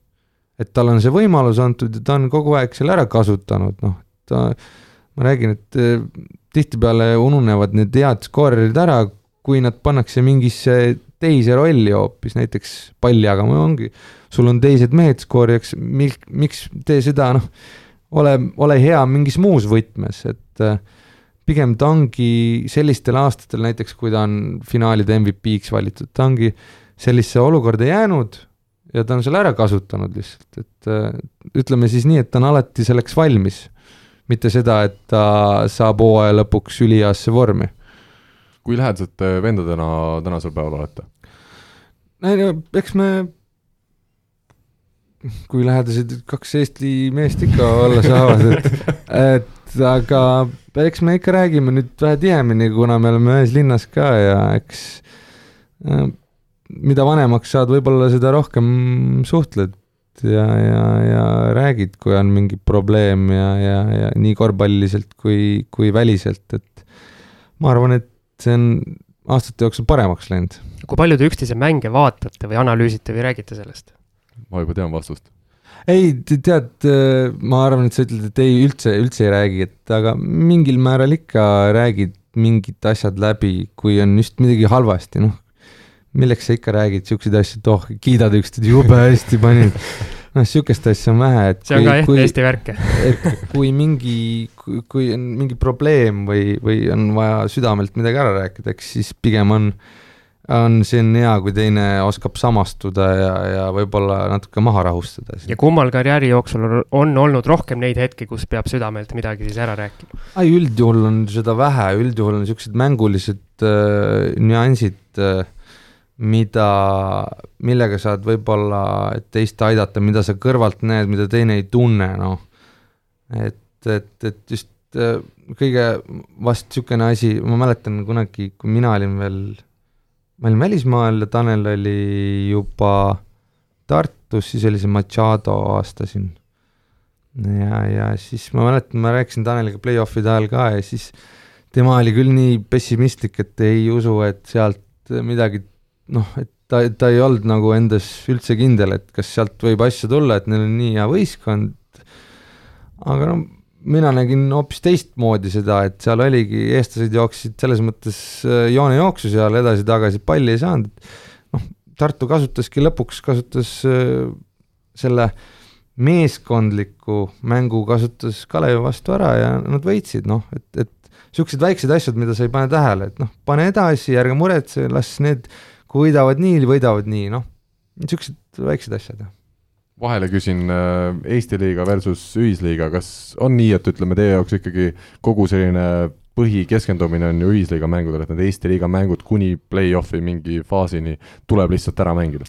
et tal on see võimalus antud ja ta on kogu aeg selle ära kasutanud, noh, ta, ma räägin, et eh, tihtipeale ununevad need head skoorerid ära, kui nad pannakse mingisse teise rolli hoopis, näiteks palli jagama, ongi, sul on teised mehed skoorijaks, mil-, miks tee seda, noh, ole, ole hea mingis muus võtmes, et äh, pigem ta ongi sellistel aastatel, näiteks kui ta on finaalide MVP-ks valitud, ta ongi sellisesse olukorda jäänud ja ta on selle ära kasutanud lihtsalt, et äh, ütleme siis nii, et ta on alati selleks valmis. Mitte seda, et ta saab hooaja lõpuks üliheasse vormi. kui lähedased te vendadena tänasel päeval olete? eks me, kui lähedased kaks Eesti meest ikka olla saavad, et, [laughs] et aga eks me ikka räägime nüüd vähe tihemini, kuna me oleme ühes linnas ka ja eks äh, mida vanemaks saad, võib-olla seda rohkem suhtled ja, ja, ja räägid, kui on mingi probleem ja, ja, ja nii korvpalliliselt kui, kui väliselt, et ma arvan, et see on aastate jooksul paremaks läinud. kui palju te üksteise mänge vaatate või analüüsite või räägite sellest? ma juba tean vastust. ei, tead, ma arvan, et sa ütled, et ei, üldse, üldse ei räägi, et aga mingil määral ikka räägid mingid asjad läbi, kui on just midagi halvasti, noh. Milleks sa ikka räägid siukseid asju, et oh, kiidad üksteist, jube hästi panid. noh, sihukest asja on vähe, et. see on ka ehtne Eesti värk. et kui mingi, kui on mingi probleem või, või on vaja südamelt midagi ära rääkida, eks siis pigem on on, on hea, kui teine oskab samastuda ja, ja võib-olla natuke maha rahustada. ja kummal karjääri jooksul on olnud rohkem neid hetki, kus peab südamelt midagi siis ära rääkima? ei, üldjuhul on seda vähe, üldjuhul on niisugused mängulised äh, nüansid äh,, mida, millega saad võib-olla teist aidata, mida sa kõrvalt näed, mida teine ei tunne, noh. et, et, et just äh, kõige vast niisugune asi, ma mäletan kunagi, kui mina olin veel, ma olin välismaal ja Tanel oli juba Tartus, siis oli see Machado aasta siin. ja, ja siis ma mäletan, ma rääkisin Taneliga play-off'ide ajal ka ja siis tema oli küll nii pessimistlik, et ei usu, et sealt midagi noh, et ta, ta ei olnud nagu endas üldse kindel, et kas sealt võib asju tulla, et neil on nii hea võistkond. aga no mina nägin hoopis teistmoodi seda, et seal oligi, eestlased jooksid selles mõttes äh, joonejooksu seal edasi-tagasi, palli ei saanud. noh, Tartu kasutaski lõpuks, kasutas äh, selle meeskondliku mängu kasutas Kalevi vastu ära ja nad võitsid, noh, et, et niisugused väiksed asjad, mida sa ei pane tähele, et noh, pane edasi, ärge muretse, las need kui võidavad nii, võidavad nii, noh, niisugused väiksed asjad. vahele küsin äh, Eesti liiga versus ühisliiga, kas on nii, et ütleme, teie jaoks ikkagi kogu selline põhikeskendumine on ju ühisliiga mängudel, et need Eesti liiga mängud kuni play-off'i mingi faasini tuleb lihtsalt ära mängida?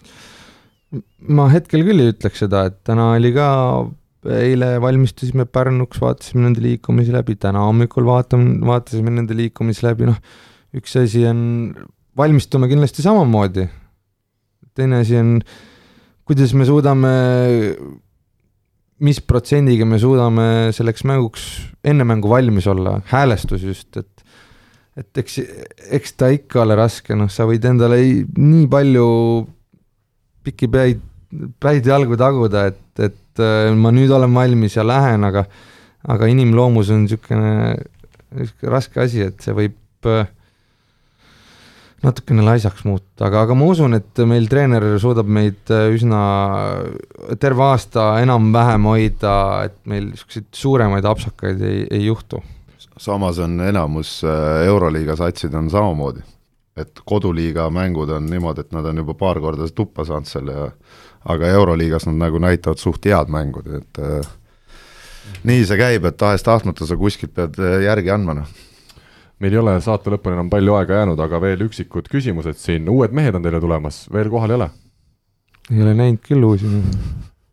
ma hetkel küll ei ütleks seda, et täna oli ka, eile valmistusime Pärnuks, vaatasime nende liikumisi läbi, täna hommikul vaatame, vaatasime nende liikumisi läbi, noh, üks asi on valmistume kindlasti samamoodi. teine asi on, kuidas me suudame, mis protsendiga me suudame selleks mänguks enne mängu valmis olla, häälestus just, et et eks, eks ta ikka ole raske, noh, sa võid endale nii palju pikki päid, päid jalgu taguda, et, et äh, ma nüüd olen valmis ja lähen, aga aga inimloomus on niisugune raske asi, et see võib äh, natukene laisaks muuta, aga, aga ma usun, et meil treener suudab meid äh, üsna terve aasta enam-vähem hoida, et meil niisuguseid suuremaid apsakaid ei, ei juhtu. samas on enamus äh, Euroliiga satsid on samamoodi, et koduliiga mängud on niimoodi, et nad on juba paar korda tuppa saanud selle aga Euroliigas nad nagu näitavad suht head mängud, et äh, nii see käib, et tahes-tahtmata sa kuskilt pead äh, järgi andma, noh meil ei ole saate lõpuni enam palju aega jäänud, aga veel üksikud küsimused siin, uued mehed on teile tulemas, veel kohal ei ole? ei ole näinud küll uusi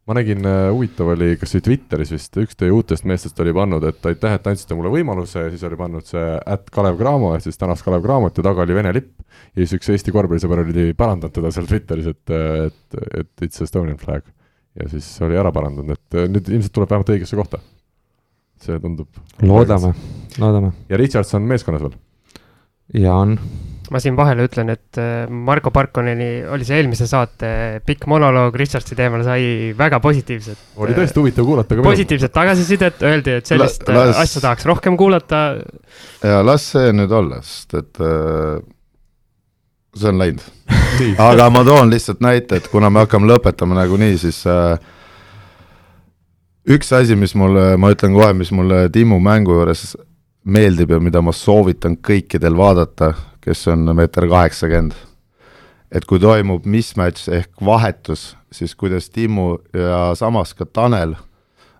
ma nägin, äh, huvitav oli, kas see Twitteris vist üks teie uutest meestest oli pannud, et aitäh, et andsite mulle võimaluse ja siis oli pannud see at Kalev Cramo ehk siis tänast Kalev Cramot ja taga oli Vene lipp. ja siis üks Eesti korvpallisõber oli parandanud teda seal Twitteris, et, et, et it's Estonian flag. ja siis oli ära parandanud, et nüüd ilmselt tuleb vähemalt õigesse kohta see tundub. loodame, loodame. ja Richardson meeskonnas veel? ja on. ma siin vahele ütlen, et äh, Marko Parkoneni oli see eelmise saate pikk monoloog Richardsi teemal sai väga positiivset. oli tõesti huvitav kuulata ka. positiivset tagasisidet, öeldi, et sellist La, las... asja tahaks rohkem kuulata. ja las see nüüd olla, sest et äh, see on läinud [laughs] aga ma toon lihtsalt näite, et kuna me hakkame lõpetama nagunii, siis äh, üks asi, mis mulle, ma ütlen kohe, mis mulle Timmu mängu juures meeldib ja mida ma soovitan kõikidel vaadata, kes on meeter kaheksakümmend. et kui toimub mismatch ehk vahetus, siis kuidas Timmu ja samas ka Tanel,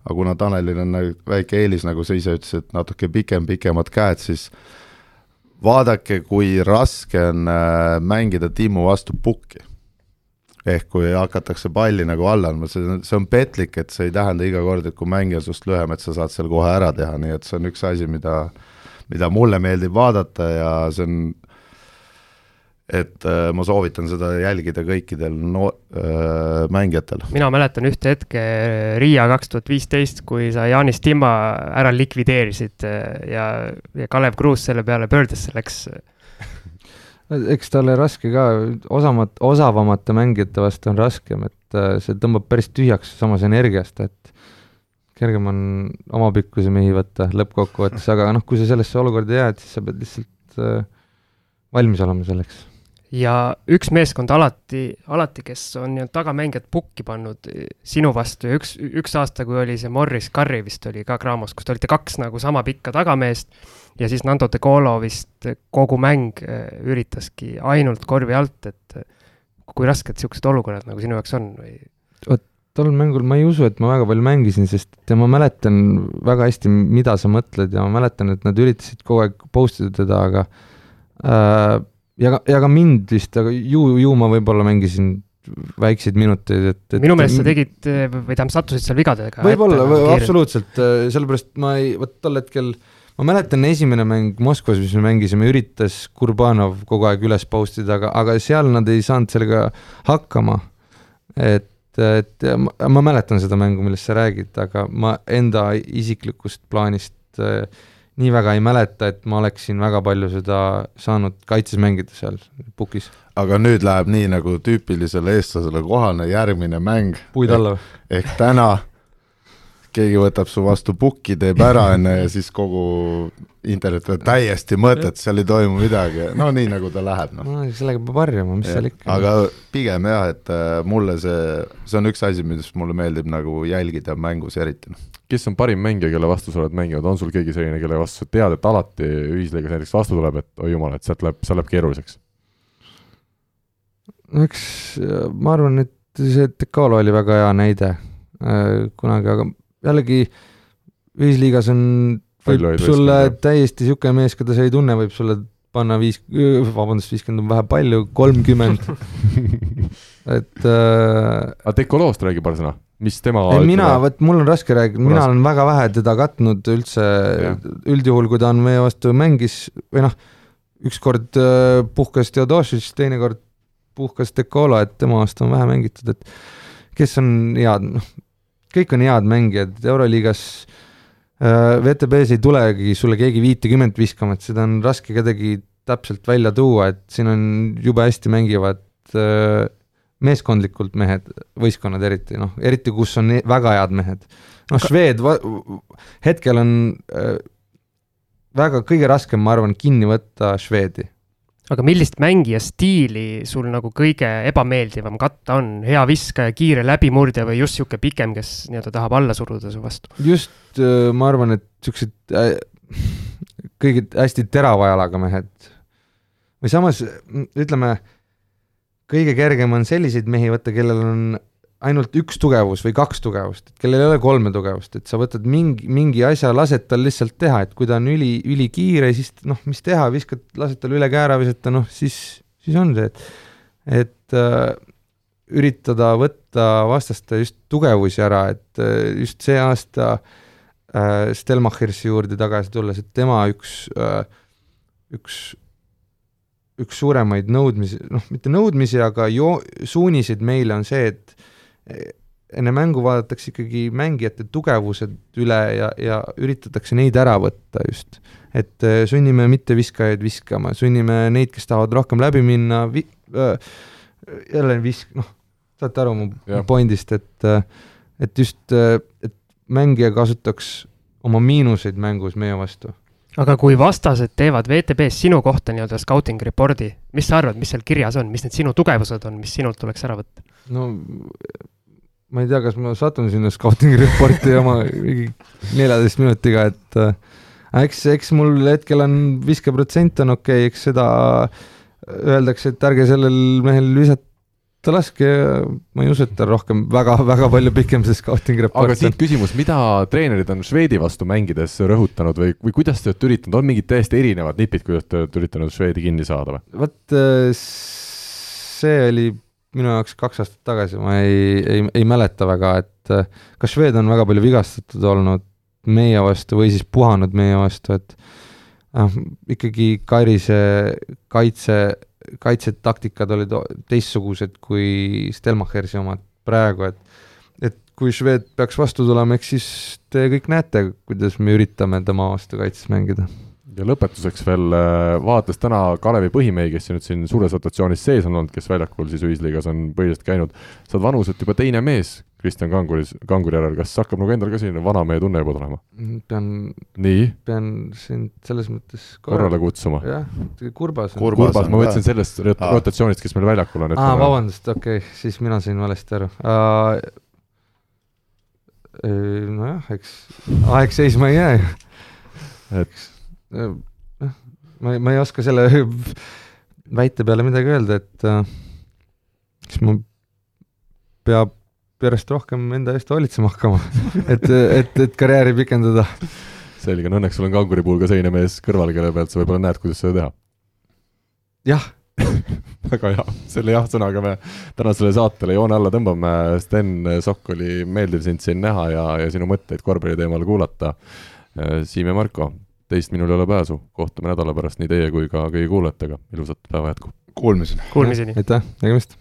aga kuna Tanelil on väike eelis, nagu sa ise ütlesid, natuke pikem, pikemad käed, siis vaadake, kui raske on äh, mängida Timmu vastu pukki ehk kui hakatakse palli nagu alla andma, see, see on petlik, et see ei tähenda iga kord, et kui mängija sinust lühem, et sa saad seal kohe ära teha, nii et see on üks asi, mida, mida mulle meeldib vaadata ja see on, et äh, ma soovitan seda jälgida kõikidel no- äh,, mängijatel. mina mäletan ühte hetke Riia kaks tuhat viisteist, kui sa Jaanis Timma ära likvideerisid äh, ja, ja Kalev Kruus selle peale pöördesse läks eks ta ole raske ka, osamat-, osavamate mängijate vastu on raskem, et äh, see tõmbab päris tühjaks samas energiast, et kergem on omapikkuse mehi võtta lõppkokkuvõttes, aga noh, kui sa sellesse olukorda jääd, siis sa pead lihtsalt äh, valmis olema selleks. ja üks meeskond alati, alati, kes on nii-öelda tagamängijad pukki pannud eh, sinu vastu ja üks, üks aasta, kui oli see Morris Curry vist oli ka Graamos, kus te olite kaks nagu sama pikka tagameest ja siis Nando De Colo vist kogu mäng äh, üritaski ainult korvi alt, et äh, kui rasked niisugused olukorrad nagu sinu jaoks on või? vot tol mängul ma ei usu, et ma väga palju mängisin, sest ma mäletan väga hästi, mida sa mõtled ja ma mäletan, et nad üritasid kogu aeg post ida teda, aga äh, ja ka, ja ka mind vist, aga ju, ju ma võib-olla mängisin väikseid minuteid, et, et. minu meelest sa tegid või tähendab, sattusid seal vigadega. võib-olla, absoluutselt, sellepärast ma ei, vot tol hetkel ma mäletan, esimene mäng Moskvas, mis me mängisime, üritas Kurbanov kogu aeg üles post ida, aga, aga seal nad ei saanud sellega hakkama. et, et ma, ma mäletan seda mängu, millest sa räägid, aga ma enda isiklikust plaanist äh, nii väga ei mäleta, et ma oleksin väga palju seda saanud kaitses mängida seal pukis. aga nüüd läheb nii, nagu tüüpilisele eestlasele kohane järgmine mäng. puid alla või? ehk täna keegi võtab su vastu pukki, teeb ära, [laughs] on ju, ja siis kogu internet on täiesti mõttetu, seal ei toimu midagi, no nii, nagu ta läheb, noh. no sellega peab harjuma, mis ja, seal ikka. aga pigem jah, et äh, mulle see, see on üks asi, mis mulle meeldib nagu jälgida mängus eriti, noh. kes on parim mängija, kelle vastu sa oled mänginud, on sul keegi selline, kelle vastu sa tead, et alati ühisliigas näiteks vastu tuleb, et oi jumal, et sealt läheb, seal läheb keeruliseks? eks ma arvan, et see Dekalo oli väga hea näide äh, kunagi, aga jällegi ühisliigas on, võib sulle täiesti niisugune mees, keda sa ei tunne, võib sulle panna viis, vabandust, viiskümmend on vähe palju, kolmkümmend. [laughs] Et äh,. aga Dekoloost räägi paar sõna, mis tema ei, mina, vot mul on raske rääkida, mina olen väga vähe teda katnud üldse, üldjuhul, kui ta on meie vastu mängis või noh, ükskord äh, puhkas Theodosic, teinekord puhkas Dekolo, et tema vastu on vähe mängitud, et kes on head, noh, kõik on head mängijad, Euroliigas äh, WTB-s ei tulegi sulle keegi viitekümmet viskama, et seda on raske kedagi täpselt välja tuua, et siin on jube hästi mängivad äh, meeskondlikult mehed, võistkonnad eriti, noh, eriti kus on väga head mehed. noh, Šved hetkel on äh, väga, kõige raskem, ma arvan, kinni võtta Švedi aga millist mängija stiili sul nagu kõige ebameeldivam katta on, hea viskaja, kiire läbimurdja või just niisugune pikem, kes nii-öelda tahab alla suruda su vastu? just, äh, ma arvan, et niisugused äh, kõige hästi terava jalaga mehed. või samas ütleme, kõige kergem on selliseid mehi võtta, kellel on ainult üks tugevus või kaks tugevust, et kellel ei ole kolme tugevust, et sa võtad mingi, mingi asja, lased tal lihtsalt teha, et kui ta on üli, ülikiire, siis noh, mis teha, viskad, lased tal üle käära visata, noh siis, siis on see, et et äh, üritada võtta vastaste just tugevusi ära, et äh, just see aasta äh, Stelmachersi juurde tagasi tulles, et tema üks äh,, üks üks suuremaid nõudmisi, noh, mitte nõudmisi, aga jo-, suuniseid meile on see, et enne mängu vaadatakse ikkagi mängijate tugevused üle ja, ja üritatakse neid ära võtta just. et äh, sunnime mitteviskajaid viskama, sunnime neid, kes tahavad rohkem läbi minna vi-, äh, jälle visk-, noh, saate aru mu ja. pointist, et äh, et just, et mängija kasutaks oma miinuseid mängus meie vastu aga kui vastased teevad VTB-s sinu kohta nii-öelda scouting report'i, mis sa arvad, mis seal kirjas on, mis need sinu tugevused on, mis sinult tuleks ära võtta? no ma ei tea, kas ma satun sinna scouting report'i oma mingi neljateist minutiga, et äh, eks, eks mul hetkel on viskeprotsent on okei okay,, eks seda öeldakse, et ärge sellel mehel visata laske ja ma ei usu, et ta rohkem väga, väga palju pikem see scouting report aga siit küsimus, mida treenerid on Šveidi vastu mängides rõhutanud või, või kuidas te olete üritanud, on mingid täiesti erinevad nipid, kuidas te olete üritanud Šveidi kinni saada või? vot äh, see oli minu jaoks kaks aastat tagasi, ma ei, ei, ei mäleta väga, et äh, kas Šved on väga palju vigastatud olnud meie vastu või siis puhanud meie vastu, et noh, ikkagi Kairise kaitse, kaitsetaktikad olid teistsugused kui Stelmachersi omad praegu, et et kui Šved peaks vastu tulema, eks siis te kõik näete, kuidas me üritame tema vastu kaitses mängida ja lõpetuseks veel äh, vaadates täna Kalevi põhimehi, kes nüüd siin suures rotatsioonis sees on olnud, kes väljakul siis ühisliigas on põhiliselt käinud, sa oled vanuselt juba teine mees Kristjan Kanguris, Kanguri järel, kas hakkab nagu endal ka selline vanamehe tunne juba tulema? pean, pean sind selles mõttes korrale kutsuma. jah, kurbas on. kurbas, kurbas, ma mõtlesin sellest rotatsioonist, kes meil väljakul on. aa, vabandust, okei okay., siis mina sain valesti aru uh,. nojah, eks aeg seisma ei jää ju. et ma ei, ma ei oska selle [laughs] väite peale midagi öelda, et äh, siis ma peab järjest rohkem enda eest hoolitsema hakkama [laughs] et, et, et karjääri pikendada. selge, no õnneks sul on kanguri puhul ka selline mees kõrval, kelle pealt sa võib-olla näed, kuidas seda teha. jah, [laughs] väga hea, selle jah-sõnaga me tänasele saatele joone alla tõmbame. Sten Sokk oli meeldiv sind siin näha ja, ja sinu mõtteid korvpalli teemal kuulata. Siim ja Marko, teist minul ei ole pääsu, kohtume nädala pärast nii teie kui ka kõigi kuulajatega, ilusat päeva jätku. Kuulmiseni. Kuulmiseni. aitäh, nägemist